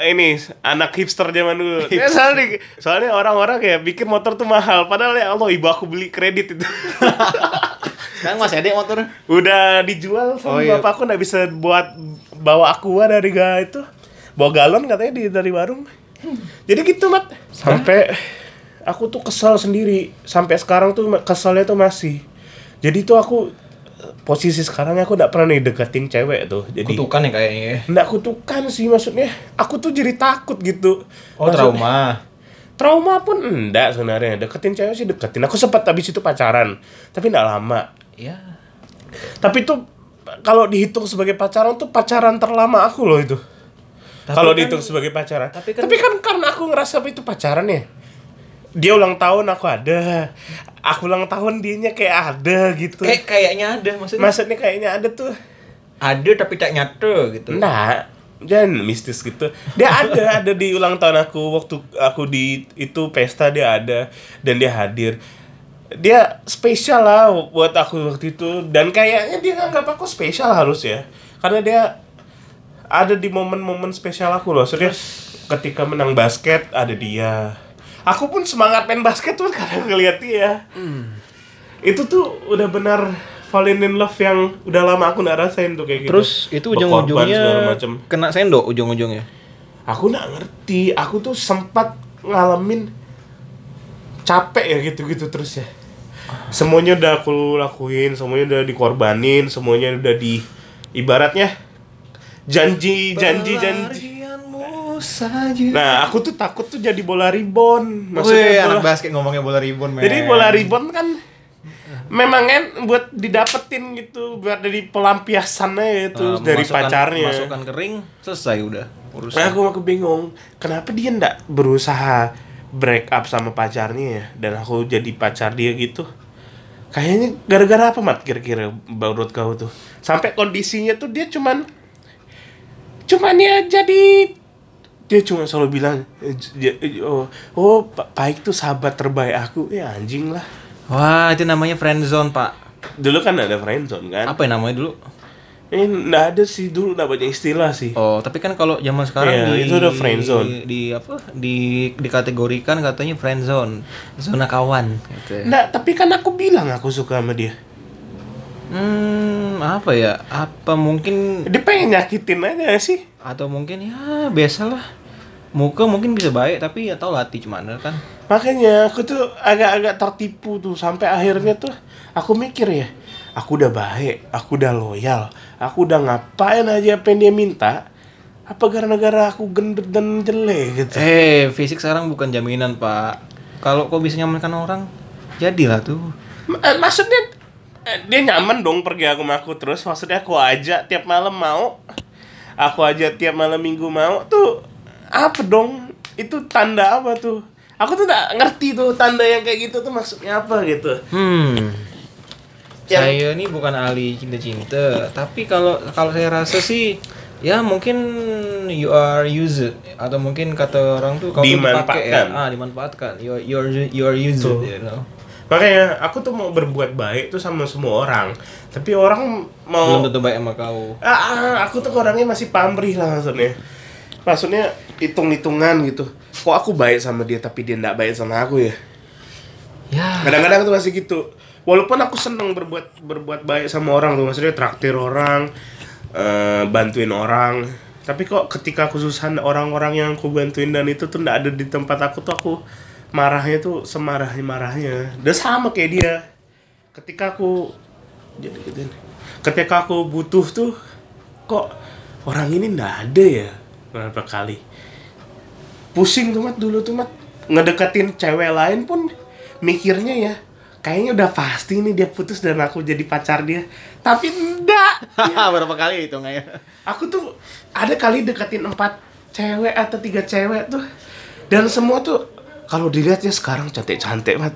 ini anak hipster zaman dulu. Ya, soalnya, soalnya orang-orang kayak pikir motor tuh mahal. Padahal ya Allah ibu aku beli kredit itu. Sekarang masih ada motor. Udah dijual sama Oh, iya. bapak aku nggak bisa buat bawa aqua dari ga itu. Bawa galon katanya di dari warung. Jadi gitu mat. Sampai aku tuh kesal sendiri. Sampai sekarang tuh kesalnya tuh masih. Jadi tuh aku posisi sekarang aku nggak pernah nih deketin cewek tuh. Jadi Kutukan ya kayaknya. ya. Nggak kutukan sih maksudnya Aku tuh jadi takut gitu Oh, Maksudnya- trauma. trauma pun enggak sebenarnya deketin cewek sih deketin aku sempat habis itu pacaran tapi enggak lama Ya. tapi itu kalau dihitung sebagai pacaran tuh pacaran terlama aku loh itu kalau kan- dihitung sebagai pacaran tapi tapi kan- kan, karena aku ngerasa itu pacaran ya dia ulang tahun aku ada aku ulang tahun dianya kayak ada gitu Kayak kayaknya ada maksudnya. maksudnya kayaknya ada tuh Ada tapi tak nyata gitu. Enggak, jangan mistis gitu. Dia ada, ada di ulang tahun aku waktu aku di itu pesta dia ada dan dia hadir. Dia spesial lah buat aku waktu itu dan kayaknya dia nganggap aku spesial harus ya. Karena dia ada di momen-momen spesial aku loh. Serius ketika menang basket ada dia. Aku pun semangat main basket tuh karena ngeliat dia. Itu tuh udah benar falling in love yang udah lama aku nggak rasain tuh kayak gitu. Terus itu ujung-ujungnya kena sendok ujung-ujungnya. Aku nggak ngerti. Aku tuh sempat ngalamin capek ya gitu-gitu terus ya. Semuanya udah aku lakuin, semuanya udah dikorbanin, semuanya udah di ibaratnya janji janji janji. Saja. Nah, aku tuh takut tuh jadi bola ribon. Wih, Maksudnya anak bola, basket ngomongnya bola ribon, men. jadi bola ribon kan memang kan buat didapetin gitu, buat dari pelampiasannya itu Eh, dari masukkan- pacarnya. Masukkan kering, selesai udah. Nah, Urusan. aku aku bingung, kenapa dia ndak berusaha break up sama pacarnya ya dan aku jadi pacar dia gitu. Kayaknya gara-gara apa mat kira-kira menurut kau tuh? Sampai kondisinya tuh dia cuman cuman ya jadi dia cuma selalu bilang oh, oh Paik tuh sahabat terbaik aku ya anjing lah Wah, itu namanya friendzone, Pak. dulu kan ada friendzone kan Apa yang namanya dulu? Ini nggak ada sih dulu nggak banyak istilah sih Oh, tapi kan kalau zaman sekarang Iya, di itu udah friendzone. Di, di apa? Di dikategorikan katanya friendzone, zona kawan gitu. nggak tapi kan aku bilang aku suka sama dia Hmm, apa ya? Apa mungkin dia pengen nyakitin aja sih atau mungkin ya biasalah. Muka mungkin bisa baik tapi ya tau latih gimana kan. Makanya aku tuh agak-agak tertipu tuh sampai akhirnya tuh aku mikir ya, aku udah baik, aku udah loyal, aku udah ngapain aja apa yang dia minta. Apa gara-gara aku gendut dan jelek gitu. Eh, fisik sekarang bukan jaminan, Pak. Kalau kau bisa nyamankan orang, jadilah tuh. M- eh, maksudnya eh, dia nyaman dong pergi aku sama aku terus. Maksudnya aku aja tiap malam mau. Aku aja tiap malam minggu mau tuh apa dong? Itu tanda apa tuh? Aku tuh gak ngerti tuh tanda yang kayak gitu tuh maksudnya apa gitu. Hmm. Yang- Saya ini bukan ahli cinta-cinta, tapi kalau kalau saya rasa sih ya mungkin you are used atau mungkin kata orang tuh kau tuh dipakai ya. Dimanfaatkan. Ah, dimanfaatkan. You are, you are, you are used, Tuh. you know. Makanya aku tuh mau berbuat baik tuh sama semua orang. Tapi orang mau Belum tentu baik sama kau. ah, ah, aku tuh orangnya masih pamrih lah maksudnya. Maksudnya hitung-hitungan gitu. Kok aku baik sama dia tapi dia nggak baik sama aku ya? Ya. Kadang-kadang tuh masih gitu. Walaupun aku seneng berbuat berbuat baik sama orang tuh, maksudnya traktir orang, eh, bantuin orang. Tapi kok ketika kesusahan orang-orang yang aku bantuin dan itu tuh nggak ada di tempat aku tuh aku marahnya tuh semarahnya marahnya. Udah sama kayak dia. Ketika aku jadi gituin. Ketika aku butuh tuh kok orang ini nggak ada ya berapa kali. Pusing tuh mat dulu tuh mat ngedeketin cewek lain pun mikirnya ya kayaknya udah pasti nih dia putus dan aku jadi pacar dia. Tapi enggak. Berapa kali itu nggak ya? aku tuh ada kali deketin empat cewek atau tiga cewek tuh. Dan semua tuh kalau dilihatnya sekarang cantik cantik mat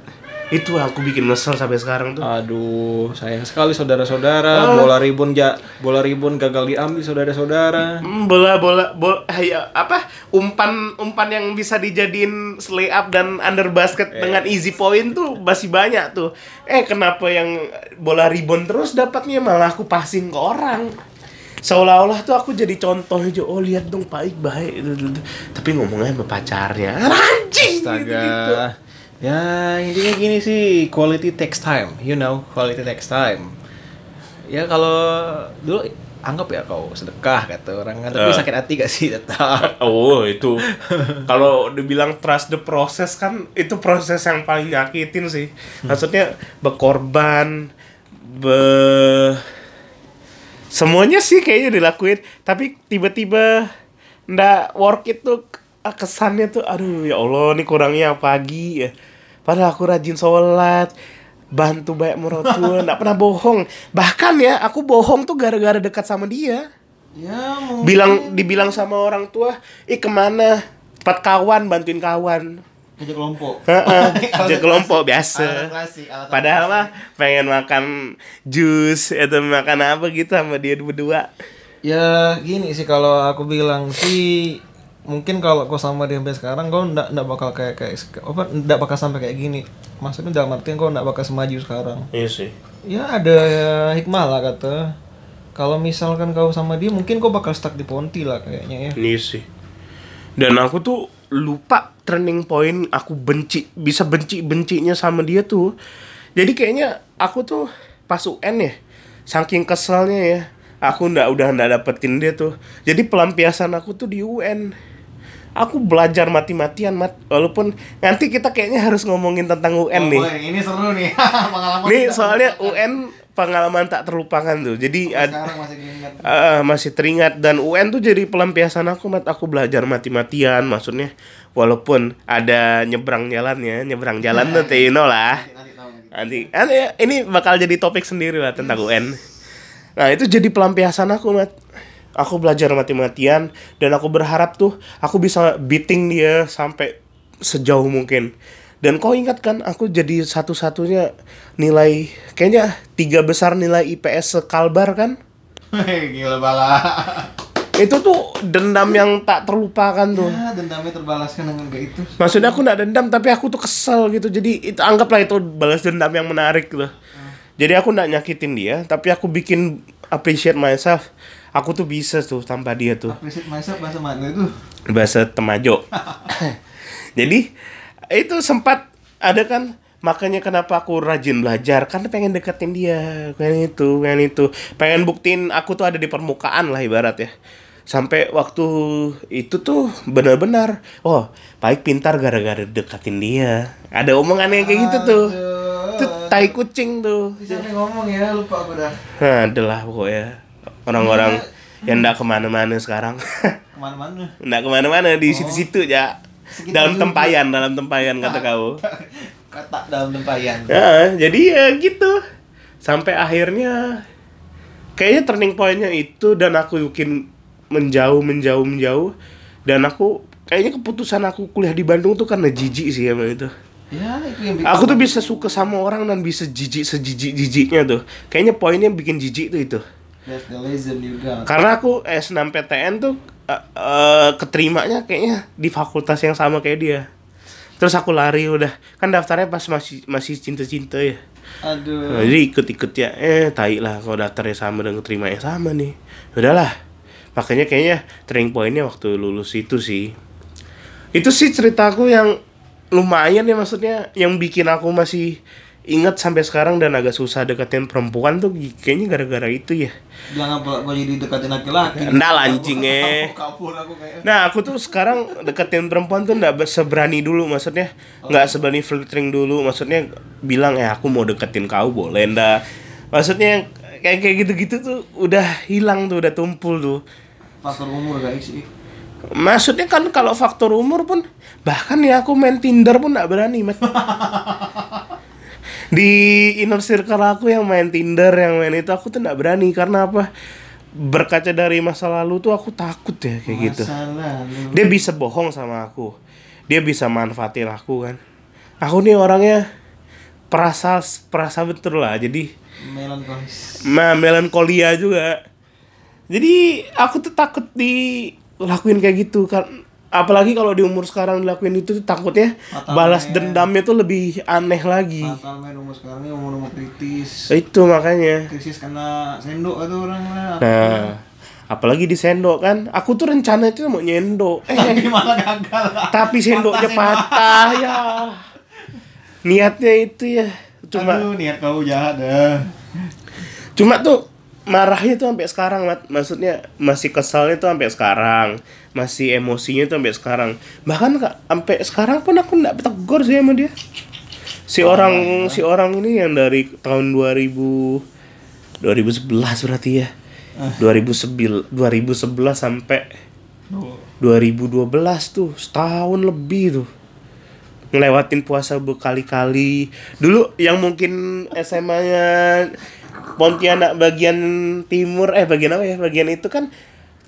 itu aku bikin nyesel sampai sekarang tuh. Aduh, sayang sekali saudara-saudara. Bola ribon ja, bola ribon gagal diambil saudara-saudara. Hmm, bola bola bola ya, apa? Umpan umpan yang bisa dijadiin lay up dan under basket dengan easy point tuh masih banyak tuh. Eh kenapa yang bola ribon terus dapatnya? Malah aku passing ke orang. Seolah-olah tuh aku jadi contoh aja oh lihat dong baik baik Gitu, gitu. tapi ngomongnya sama pacarnya. Anjing Astaga. gitu, Ya, intinya gini sih, quality takes time. You know, quality takes time. Ya kalau dulu anggap ya kau sedekah kata orang tapi Eh. sakit hati gak sih tetap. Oh itu kalau dibilang trust the process kan itu proses yang paling nyakitin sih. Maksudnya berkorban, be semuanya sih kayaknya dilakuin, tapi tiba-tiba ndak work it tuh ah, kesannya tuh aduh ya Allah ini kurangnya pagi ya padahal aku rajin sholat bantu banyak mertua nggak pernah bohong. Bahkan ya aku bohong tuh gara-gara dekat sama dia. Ya, bilang dibilang sama orang tua ih ke mana? Empat kawan bantuin kawan. Kerja kelompok. Kerja kelompok biasa. Klasik, padahal mah pengen makan jus atau makan apa gitu sama dia berdua. Ya gini sih kalau aku bilang sih mungkin kalau kau sama dia sampai sekarang kau ndak ndak bakal kayak kayak apa ndak bakal sampai kayak gini. Maksudnya dalam artian kau ndak bakal semaju sekarang. iya sih Ya ada hikmah lah kata. Kalau misalkan kau sama dia mungkin kau bakal stuck di Ponti lah kayaknya ya. Ini sih. Dan aku tuh lupa turning point aku benci bisa benci bencinya sama dia tuh. Jadi kayaknya aku tuh pas UN ya, saking keselnya ya, aku ndak udah ndak dapetin dia tuh. Jadi pelampiasan aku tuh di UN. Aku belajar mati-matian mat, walaupun nanti kita kayaknya harus ngomongin tentang UN nih. ini seru nih pengalaman. Nih soalnya UN pengalaman tak terlupakan tuh. Jadi ad- masih diingat. Ah, masih teringat dan UN tuh jadi pelampiasan aku mat aku belajar mati-matian maksudnya walaupun ada nyebrang jalannya nyebrang jalan tuh you know lah Nanti nanti. nanti nanti ini bakal jadi topik sendiri lah tentang UN nah itu jadi pelampiasan aku mat aku belajar mati-matian dan aku berharap tuh aku bisa beating dia sampai sejauh mungkin. Dan kau ingat kan aku jadi satu-satunya nilai kayaknya tiga besar nilai IPS sekalbar kan? Gila bala. itu tuh dendam yang tak terlupakan tuh. Ya, dendamnya terbalaskan dengan kayak itu. maksudnya aku nggak dendam tapi aku tuh kesel gitu. Jadi itu anggaplah itu balas dendam yang menarik gitu jadi aku nggak nyakitin dia tapi aku bikin appreciate myself aku tuh bisa tuh tanpa dia tuh. Appreciate myself bahasa mana itu? bahasa temajo. Jadi itu sempat ada kan makanya kenapa aku rajin belajar? Karena pengen deketin dia pengen itu pengen itu. Pengen buktiin aku tuh ada di permukaan lah ibarat ya. Sampai waktu itu tuh benar-benar oh baik pintar gara-gara deketin dia. Ada omongan yang kayak gitu tuh. Aduh. itu tai kucing tuh. Siapa ngomong ya? Lupa aku dah. nah adalah pokoknya orang-orang yang ndak ke mana-mana sekarang. Ke mana-mana. nggak ke mana-mana di situ-situ ya Sekitar dalam juga. tempayan dalam tempayan kata kau. Kata dalam tempayan. ya jadi ya gitu. Sampai akhirnya kayaknya turning pointnya itu dan aku yakin menjauh menjauh menjauh. Dan aku kayaknya keputusan aku kuliah di Bandung tuh karena jijik sih emang itu. Ya, itu yang bikin aku tuh bisa suka sama orang dan bisa jijik sejijik jijiknya tuh. Kayaknya poinnya bikin jijik tuh itu That's the lesson you got. karena aku S6 PTN tuh eh, eh, keterimanya kayaknya di fakultas yang sama kayak dia. Terus aku lari udah. Kan daftarnya pas masih masih cinta-cinta ya. Aduh. Nah, jadi ikut-ikut ya. Eh tai lah kalau daftarnya sama dan keterima yang sama nih. Udahlah. Makanya kayaknya turning pointnya waktu lulus itu sih. Itu sih ceritaku yang lumayan ya maksudnya. Yang bikin aku masih ingat sampai sekarang dan agak susah deketin perempuan tuh kayaknya gara-gara itu ya Jangan gua jadi deketin laki-laki. Enggak lah, anjing, eh. Nah aku tuh sekarang deketin perempuan tuh nggak seberani dulu maksudnya nggak seberani filtering dulu maksudnya bilang eh aku mau deketin kau boleh ndak maksudnya kayak kayak gitu-gitu tuh udah hilang tuh udah tumpul tuh Faktor umur guys sih. maksudnya kan kalau faktor umur pun bahkan ya aku main Tinder pun nggak berani Mat. di inner circle aku yang main Tinder yang main itu aku tuh nggak berani. Karena apa? Berkaca dari masa lalu tuh aku takut ya kayak gitu. Masa lalu. dia bisa bohong sama aku. Dia bisa manfaatin aku kan. Aku nih orangnya perasa perasa betul lah. Jadi Melankolis. nah melankolia juga. Jadi aku tuh takut dilakuin kayak gitu kan apalagi kalau di umur sekarang dilakuin itu takutnya Fatal, balas dendamnya tuh lebih aneh lagi. Fatal umur sekarang ini umur-umur kritis. itu makanya. Krisis karena sendok atau orang nah apalagi di sendok kan. Aku tuh rencana itu mau nyendok. Eh Tapi malah gagal. tapi sendoknya Patah ya. Niatnya itu ya. Cuma Aduh, niat kau jahat dah. cuma tuh marahnya tuh sampai sekarang Mat. maksudnya masih kesalnya tuh sampai sekarang masih emosinya tuh sampai sekarang. Bahkan kak sampai sekarang pun aku nggak tegur sih sama dia. Si orang si orang ini yang dari tahun 2000 2011 berarti ya. 2011 2011 sampai Duh. 2012 tuh setahun lebih tuh. Ngelewatin puasa berkali-kali. Dulu yang mungkin SMA-nya Pontianak bagian timur eh bagian apa ya? Bagian itu kan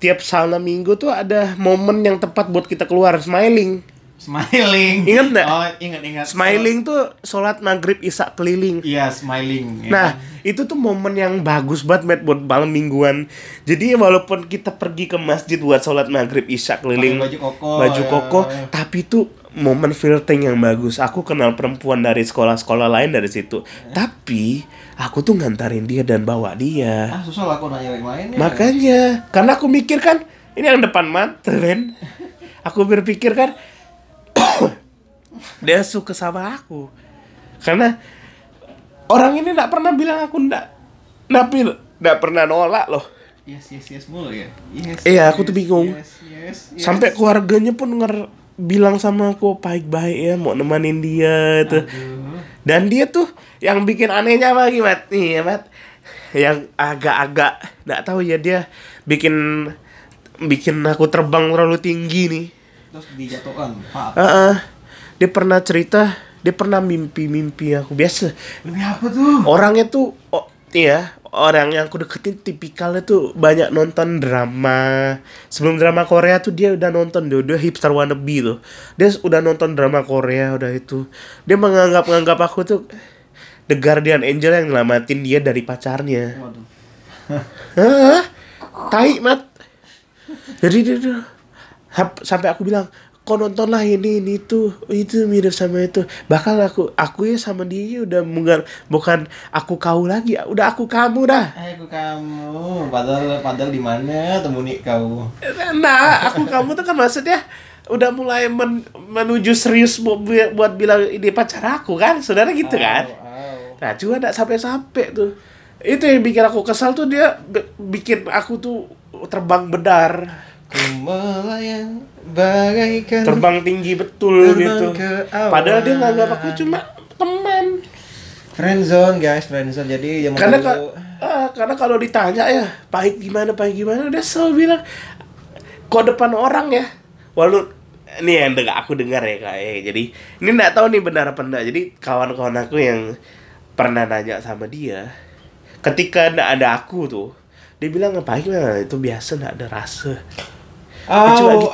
tiap salah minggu tuh ada momen yang tepat buat kita keluar smiling Smiling. Ingat nggak? Oh, ingat ingat. smiling tuh sholat maghrib isak keliling Iya, smiling. ya Nah, kan? itu tuh momen yang bagus banget Matt, buat malam mingguan. Jadi walaupun kita pergi ke masjid buat sholat maghrib isya keliling Pakai baju koko, baju ya. koko, tapi itu momen filtering yang bagus. Aku kenal perempuan dari sekolah-sekolah lain dari situ. Tapi aku tuh ngantarin dia dan bawa dia. ah susah lah aku nanya yang lain ya. Makanya, karena aku mikir kan ini yang depan mata kan. Aku berpikir kan dia suka sama aku. Karena orang ini nggak pernah bilang aku nggak tapi nggak pernah nolak loh. Yes, yes, yes mulu ya. Yes. Iya, aku yes, tuh bingung. Yes, yes, yes. Sampai keluarganya pun nger bilang sama aku baik-baik ya mau nemenin dia itu. Aduh. Dan dia tuh yang bikin anehnya apa lagi, Mat? Nih, ya, Mat. Yang agak-agak nggak tahu ya dia bikin bikin aku terbang terlalu tinggi nih. Terus dijatuhkan. Maaf. Heeh. Dia pernah cerita, dia pernah mimpi-mimpi aku biasa. Demi apa tuh? Orangnya tuh oh, iya, orang yang aku deketin tipikalnya tuh banyak nonton drama. Sebelum drama Korea tuh dia udah nonton dia udah hipster wannabe tuh. Dia udah nonton drama Korea udah itu. Dia menganggap menganggap aku tuh The Guardian Angel yang nyelamatin dia dari pacarnya. Waduh. Hah? Tai, Mat. Jadi dia hap- sampai aku bilang, kau nonton lah ini ini tuh itu mirip sama itu bakal aku aku ya sama dia udah bukan bukan aku kau lagi udah aku kamu dah Eh, aku kamu. Padahal padahal di mana temuni kau? nah aku kamu tuh kan maksudnya udah mulai men- menuju serius bu- bu- buat bilang ini pacar aku kan saudara gitu kan Au, au. Nah, cuma enggak sampai-sampai tuh. Itu yang bikin aku kesal tuh dia bikin aku tuh terbang bedar. Ku melayang bagaikan Terbang tinggi betul Terbang gitu. Padahal dia nganggap aku cuma teman. friendzone guys, friendzone. Jadi yang Karena ka- ah, karena kalau ditanya ya, baik gimana, baik gimana, dia selalu bilang kok depan orang ya. Walau ini yang dengar aku dengar ya kak eh, jadi ini nggak tahu nih benar apa enggak jadi kawan-kawan aku yang pernah nanya sama dia ketika nggak ada aku tuh dia bilang lah itu biasa nggak ada rasa Au,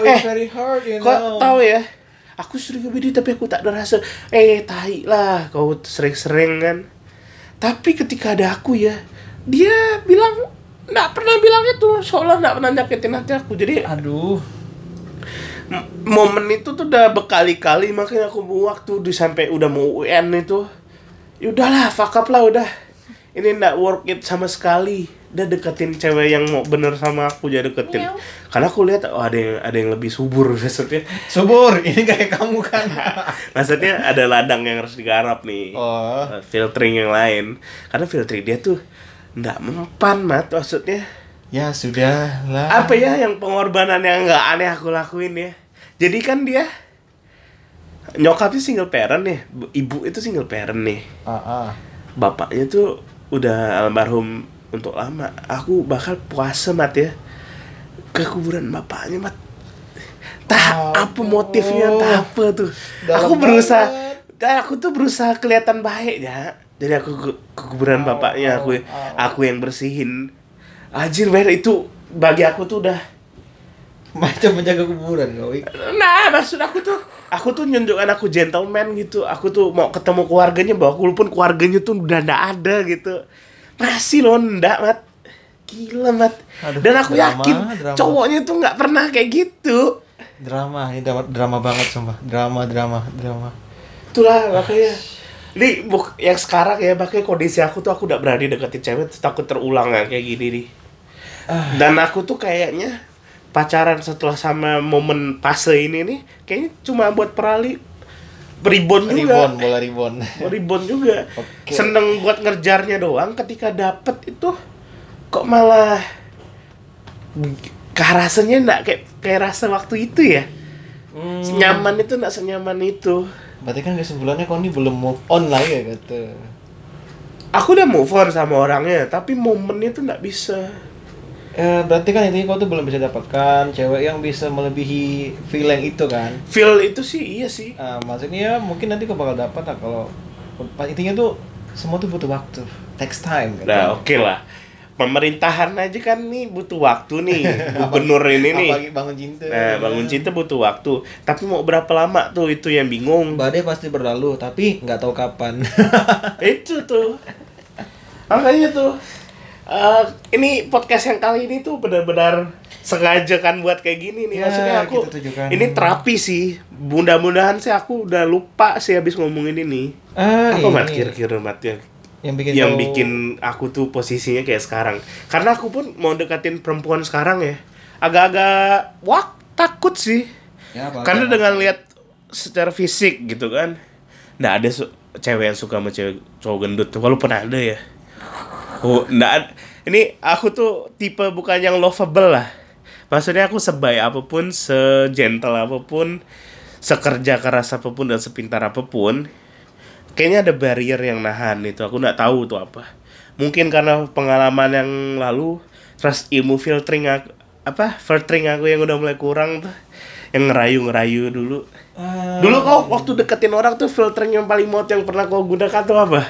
Eh, it's very hard, you kok know. tahu ya? Aku sering video tapi aku tak ada rasa. Eh tai lah kau sering-sering kan. Tapi ketika ada aku ya dia bilang nggak pernah bilang itu. Soalnya nggak pernah nyakitin hati aku. Jadi Aduh. Momen itu tuh udah berkali-kali. Makanya aku mau waktu di sampai udah mau UN itu ya udahlah fuck up lah udah. Ini nggak work it sama sekali udah deketin cewek yang mau bener sama aku jadi deketin. Karena aku lihat oh ada yang ada yang lebih subur maksudnya. Subur, ini kayak kamu kan. maksudnya ada ladang yang harus digarap nih. Oh. Eh, filtering yang lain. Karena filtering dia tuh nggak mempan mat maksudnya. Ya sudah lah. apa ya yang pengorbanan yang nggak aneh aku lakuin ya? Jadi kan dia nyokapnya single parent nih. Bu- ibu itu single parent nih. Ah, ah. bapaknya tuh udah almarhum untuk lama aku bakal puasa mat ya ke kuburan bapaknya mat tak apa Aduh. motifnya tak apa tuh Dalam aku berusaha banget. dan aku tuh berusaha kelihatan baik ya jadi aku ke, ke kuburan Au, bapaknya aku au. aku yang bersihin Anjir men itu bagi aku tuh udah Macam menjaga kuburan kau. Nah, maksud aku tuh, aku tuh nunjukkan aku gentleman gitu. Aku tuh mau ketemu keluarganya, bahwa walaupun keluarganya tuh udah ndak ada gitu. Masih loh ndak, Mat. Gila, Mat. Aduh, Dan aku drama, yakin drama. cowoknya tuh nggak pernah kayak gitu. Drama, ini drama, drama banget sumpah. Drama, drama, drama. Itulah makanya. Ini buk, yang sekarang ya, makanya kondisi aku tuh aku udah berani deketin cewek, takut terulang ya, kayak gini nih. Dan aku tuh kayaknya pacaran setelah sama momen fase ini nih, kayaknya cuma buat perali ribon juga. Ribon, bola ribon. ribon juga Oke. seneng buat ngerjarnya doang ketika dapet itu kok malah rasanya enggak kayak kayak rasa waktu itu ya Hmm. nyaman itu enggak senyaman itu Berarti kan kesimpulannya kau ini belum move on lah ya kata. aku udah move on sama orangnya tapi momennya tuh enggak bisa Eh, berarti kan intinya kau tuh belum bisa dapatkan cewek yang bisa melebihi feel yang itu kan. Feel itu sih iya sih. Ah, maksudnya ya mungkin nanti kau bakal dapat lah kalau intinya tuh semua tuh butuh waktu, takes time. Gitu. Nah, oke lah. Pemerintahan aja kan nih butuh waktu nih. Gubernur ini nih. Apalagi bangun cinta. Nah, bangun cinta butuh waktu. Tapi mau berapa lama tuh itu yang bingung. Badai pasti berlalu, tapi nggak tahu kapan. itu tuh. Makanya tuh. Eh, ini podcast yang kali ini tuh benar-benar sengaja kan buat kayak gini nih. Ya, Maksudnya aku ini terapi sih. Mudah-mudahan sih aku udah lupa sih habis ngomongin ini. ah, Apa ini mat kira-kira mat ya? yang bikin yang kau- bikin aku tuh posisinya kayak sekarang. Karena aku pun mau deketin perempuan sekarang ya. Agak-agak wah takut sih. Ya, apa- Karena apa- dengan lihat secara fisik gitu kan. Nggak ada cewek yang suka sama cewek cowok gendut. Walaupun ada ya. Oh, nggak ad- Ini aku tuh tipe bukan yang lovable lah. Maksudnya aku sebaik apa pun, segentle apa pun, sekerja keras apa pun dan sepintar apa pun, kayaknya ada barrier yang nahan itu. Aku nggak tahu tuh apa. Mungkin karena pengalaman yang lalu, terus ilmu filtering aku, apa filtering aku yang udah mulai kurang tuh, yang ngerayu-ngerayu dulu. Ah, Dulu kau waktu deketin orang tuh filtering yang paling mod yang pernah kau gunakan tuh apa?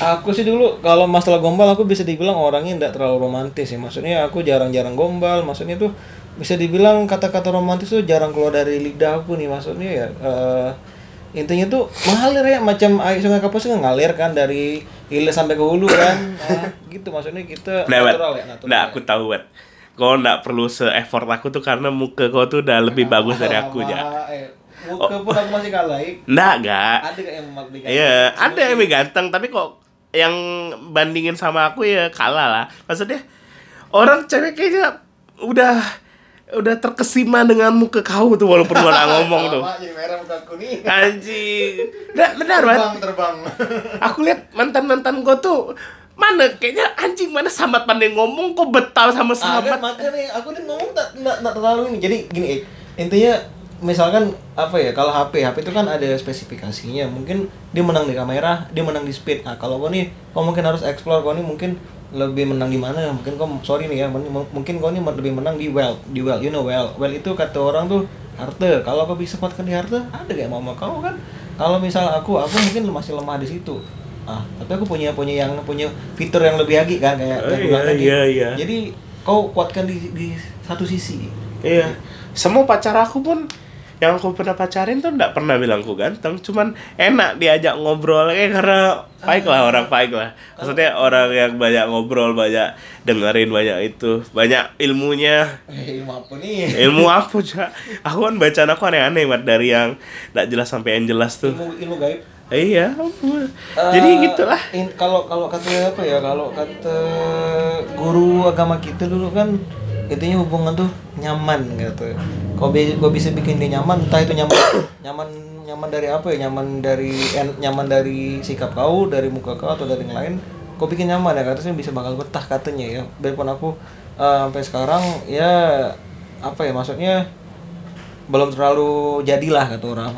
Aku sih dulu kalau masalah gombal aku bisa dibilang orangnya tidak terlalu romantis ya. Maksudnya aku jarang-jarang gombal. Maksudnya tuh bisa dibilang kata-kata romantis tuh jarang keluar dari lidah aku nih. Maksudnya ya eh, intinya tuh mengalir ya macam air sungai kapuas kan ngalir kan dari hilir sampai ke hulu kan. Nah, gitu maksudnya kita Nah, natural ya, natural. Nah, ya. aku tahu, Wat. Kau nggak perlu se-effort aku tuh karena muka kau tuh udah lebih bagus dari aku, ya. Eh, muka pun aku masih kalah. eh. Nggak, nggak. Ada gak yang lebih Iya, ada yang lebih ganteng, tapi kok yang bandingin sama aku ya kalah lah. Maksudnya orang cewek kayaknya udah udah terkesima dengan muka kau tuh walaupun gua nggak ngomong tuh. Jadi merah muka. Anjing. Nah, benar, Wat. Terbang, terbang. Aku lihat mantan-mantan gua tuh mana kayaknya anjing mana sambat pandai ngomong kok betal sama sahabat. makanya nih aku nih ngomong tak tak tak terlalu ini. Jadi gini intinya misalkan apa ya kalau HP HP itu kan ada spesifikasinya. Mungkin dia menang di kamera dia menang di speed. Nah kalau kau nih kau mungkin harus explore. Kau nih mungkin lebih menang di mana? Mungkin kau sorry nih ya mungkin kau nih lebih menang di well di well you know well. Well itu kata orang tuh harta kalau kau bisa kuatkan di harta ada gak mama kau kan? Kalau misal aku aku mungkin masih lemah di situ. Ah tapi aku punya punya yang punya fitur yang lebih lagi kan kayak Oh, iya, tadi. iya, iya. jadi kau kuatkan di di satu sisi. Iya. Semua pacar aku pun yang aku pernah pacarin tuh nggak pernah bilang aku ganteng, cuman enak diajak ngobrol kayak karena baik lah orang baik lah. Maksudnya orang yang banyak ngobrol, banyak dengerin, banyak itu, banyak ilmunya. eh ilmu apa nih Ilmu apa aja? Aku kan bacaan aku aneh-aneh Mat. dari yang nggak jelas sampai yang jelas tuh. ilmu ilmu gaib Iya. Jadi Eh, gitulah. kalau kalau kata apa ya kalau kata guru agama kita dulu kan intinya hubungan tuh nyaman gitu. Bi kau bisa bikin dia nyaman entah itu nyaman nyaman nyaman dari apa ya? Nyaman dari en- nyaman dari sikap kau dari muka kau atau dari yang lain. Kau bikin nyaman ya katanya bisa bakal betah katanya ya. Biarpun aku eh, sampai sekarang ya apa ya maksudnya belum terlalu jadilah kata orang.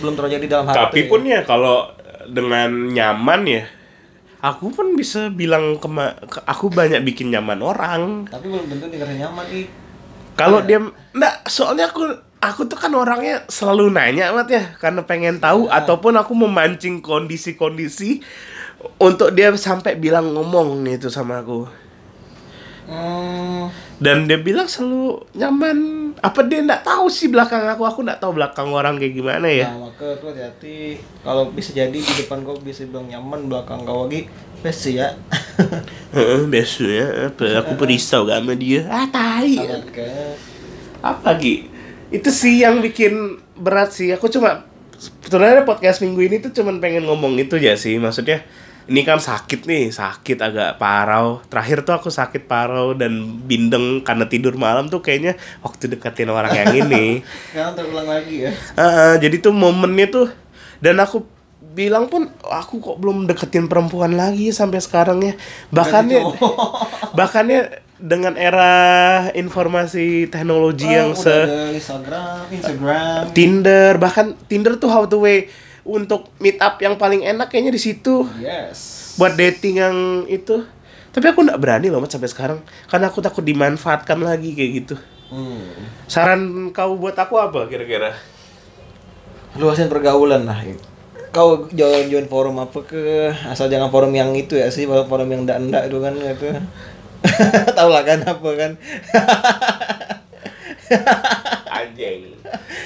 Belum terlalu jadi dalam hati. Tapi pun ya kalau dengan nyaman ya, aku pun bisa bilang ke, ke aku banyak bikin nyaman orang. tapi belum tentu dikasih nyaman ih Kalau dia enggak, soalnya aku aku tuh kan orangnya selalu nanya mat ya karena pengen tahu ataupun aku memancing kondisi-kondisi untuk dia sampai bilang ngomong gitu sama aku. hmm, Dan dia bilang selalu nyaman. Apa dia enggak tahu sih belakang aku? Aku enggak tahu belakang orang kayak gimana ya. nah maka tuh hati-hati kalau bisa jadi di depan kau bisa bilang nyaman belakang kau lagi best sih ya biasanya apa? Aku perisau gak sama dia. Ah, tai. Oke. apa lagi itu sih yang bikin berat sih aku cuma sebenarnya podcast minggu ini tuh cuman pengen ngomong itu ya sih maksudnya ini kan sakit nih sakit agak parau. Terakhir tuh aku sakit parau dan bindeng karena tidur malam tuh kayaknya waktu deketin orang yang ini. Sekarang terulang lagi ya? Heeh, jadi tuh momennya tuh dan aku bilang pun aku kok belum deketin perempuan lagi sampai sekarang ya. Bahkan ya bahkan ya dengan era informasi teknologi yang Oh, se udah ada Instagram Instagram. Tinder bahkan Tinder tuh how to way untuk meet up yang paling enak kayaknya di situ yes buat dating yang itu Tapi aku nggak berani loh Mat sampai sekarang karena aku takut dimanfaatkan lagi kayak gitu. Hmm. Saran kau buat aku apa kira-kira? Luasin pergaulan lah. Kau join join forum apa ke asal jangan forum yang itu ya sih forum forum yang ndak ndak itu kan gitu. Tahu lah kan apa kan. Anjing.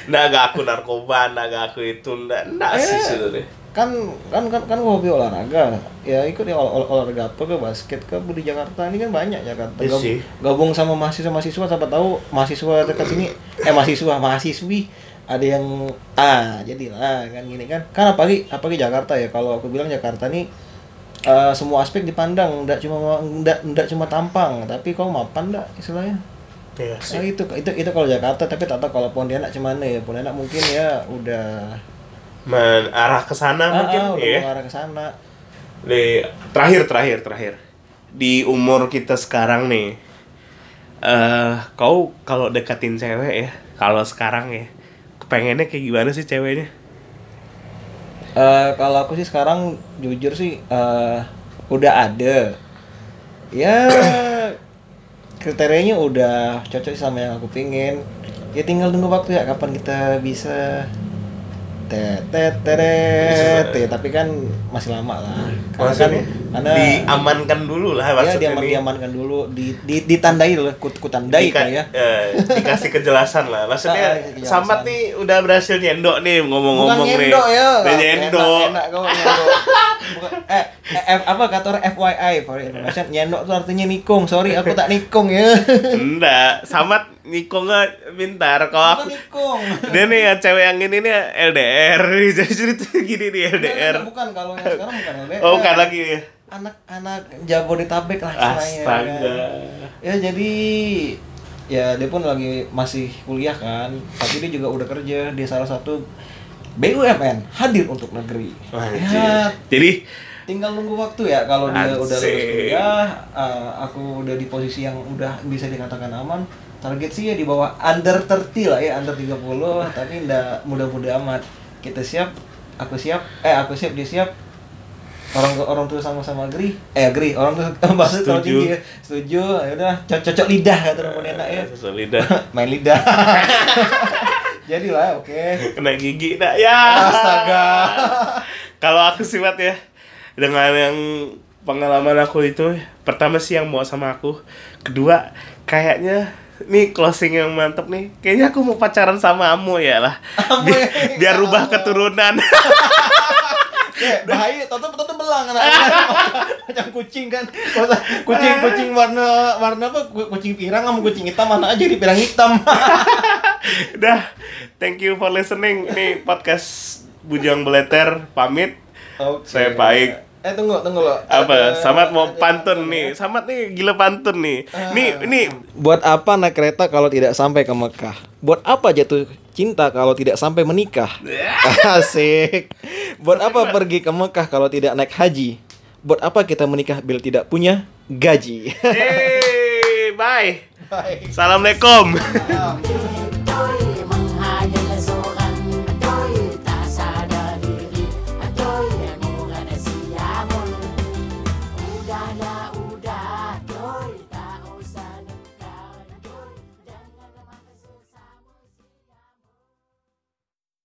Naga aku narkoba, naga aku itu ndak ndak sih Eh. sebenarnya. kan kan kan kan hobi olahraga ya ikut ya olah, olah- olahraga apa ke basket ke di Jakarta ini kan banyak Jakarta Iya Gab- sih. gabung sama mahasiswa mahasiswa siapa tahu mahasiswa dekat sini eh mahasiswa mahasiswi ada yang ah jadilah kan gini kan kan apalagi apalagi Jakarta ya kalau aku bilang Jakarta nih eh, semua aspek dipandang tidak cuma tidak tidak cuma tampang tapi kau mapan enggak istilahnya Iya Nah, itu itu itu kalau Jakarta tapi tak tahu kalau Pontianak cuman ya Pontianak mungkin ya udah Men, arah ke sana ah, mungkin ah, udah ya. mengarah ke sana Di terakhir terakhir terakhir. Di umur kita sekarang nih. eh kau kalau deketin cewek ya, kalau sekarang ya, kepengennya kayak gimana sih ceweknya? Eh, kalau aku sih sekarang jujur sih eh, udah ada ya kriterianya udah cocok sama yang aku pingin. Ya tinggal tunggu waktu ya kapan kita bisa tet tet teret ya, tapi kan masih lama lah karena kan karena diamankan dulu lah ya maksudnya diaman nih. diamankan dulu di, di ditandai dulu kut kutandai Dika- ya eh, dikasih kejelasan lah. Maksudnya Ah. Sambat nih udah berhasil nyendok nih ngomong-ngomong nih. nyendok ya. Udah nyendok. Enak, enak kau nyendok. Bukan, eh, eh, F- apa kata FYI for information nyendok tuh artinya nikung. Sorry aku tak nikung ya. Enggak, Sambat nikongnya pintar. Bukan aku dia nih yang cewek yang ini nih LDR jadi cerita gini nih LDR. Bukan, bukan kalau yang sekarang bukan LDR. Oh, bukan lagi ya. Anak-anak Jabodetabek lah istilahnya. Astaga. kan. Ya jadi ya dia pun lagi masih kuliah kan, tapi dia juga udah kerja di salah satu BUMN hadir untuk negeri. Anjir. Ya, Jadi tinggal nunggu waktu ya kalau dia udah lulus kuliah uh, aku udah di posisi yang udah bisa dikatakan aman target sih ya di bawah under 30 lah ya under 30 tapi ndak mudah-mudah amat. Kita siap aku siap eh aku siap dia siap. Orang orang tua sama-sama agree. Eh agree orang tua bahasa terlalu tinggi ya. setuju ya udah co- cocok lidah kata orang enak ya. Susul lidah. main lidah. Jadilah oke. Kena gigi dah ya. astaga. Kalau aku sifat ya dengan yang pengalaman aku itu pertama sih yang mau sama aku, kedua kayaknya nih closing yang mantep nih. Kayaknya aku mau pacaran sama Amo ya lah. Bi- ya, biar rubah Amo. keturunan. Ya, bahaya, toto toto belang anak macam kucing kan. Kucing kucing warna warna apa? Ku- Kucing pirang sama kucing hitam mana aja di pirang hitam. Udah, thank you for listening. Ini podcast Bujang Beleter pamit. Oke. Saya baik. Eh tunggu tunggu lo. Apa? Ada- Samat mau pantun nih. Samat nih gila pantun nih. Nih, nih Buat apa naik kereta kalau tidak sampai ke Mekah? Buat apa jatuh cinta kalau tidak sampai menikah? Asik. Buat apa pergi ke Mekah kalau tidak naik haji? Buat apa kita menikah bila tidak punya gaji? Hey, bye. Bye. Assalamualaikum. Salam.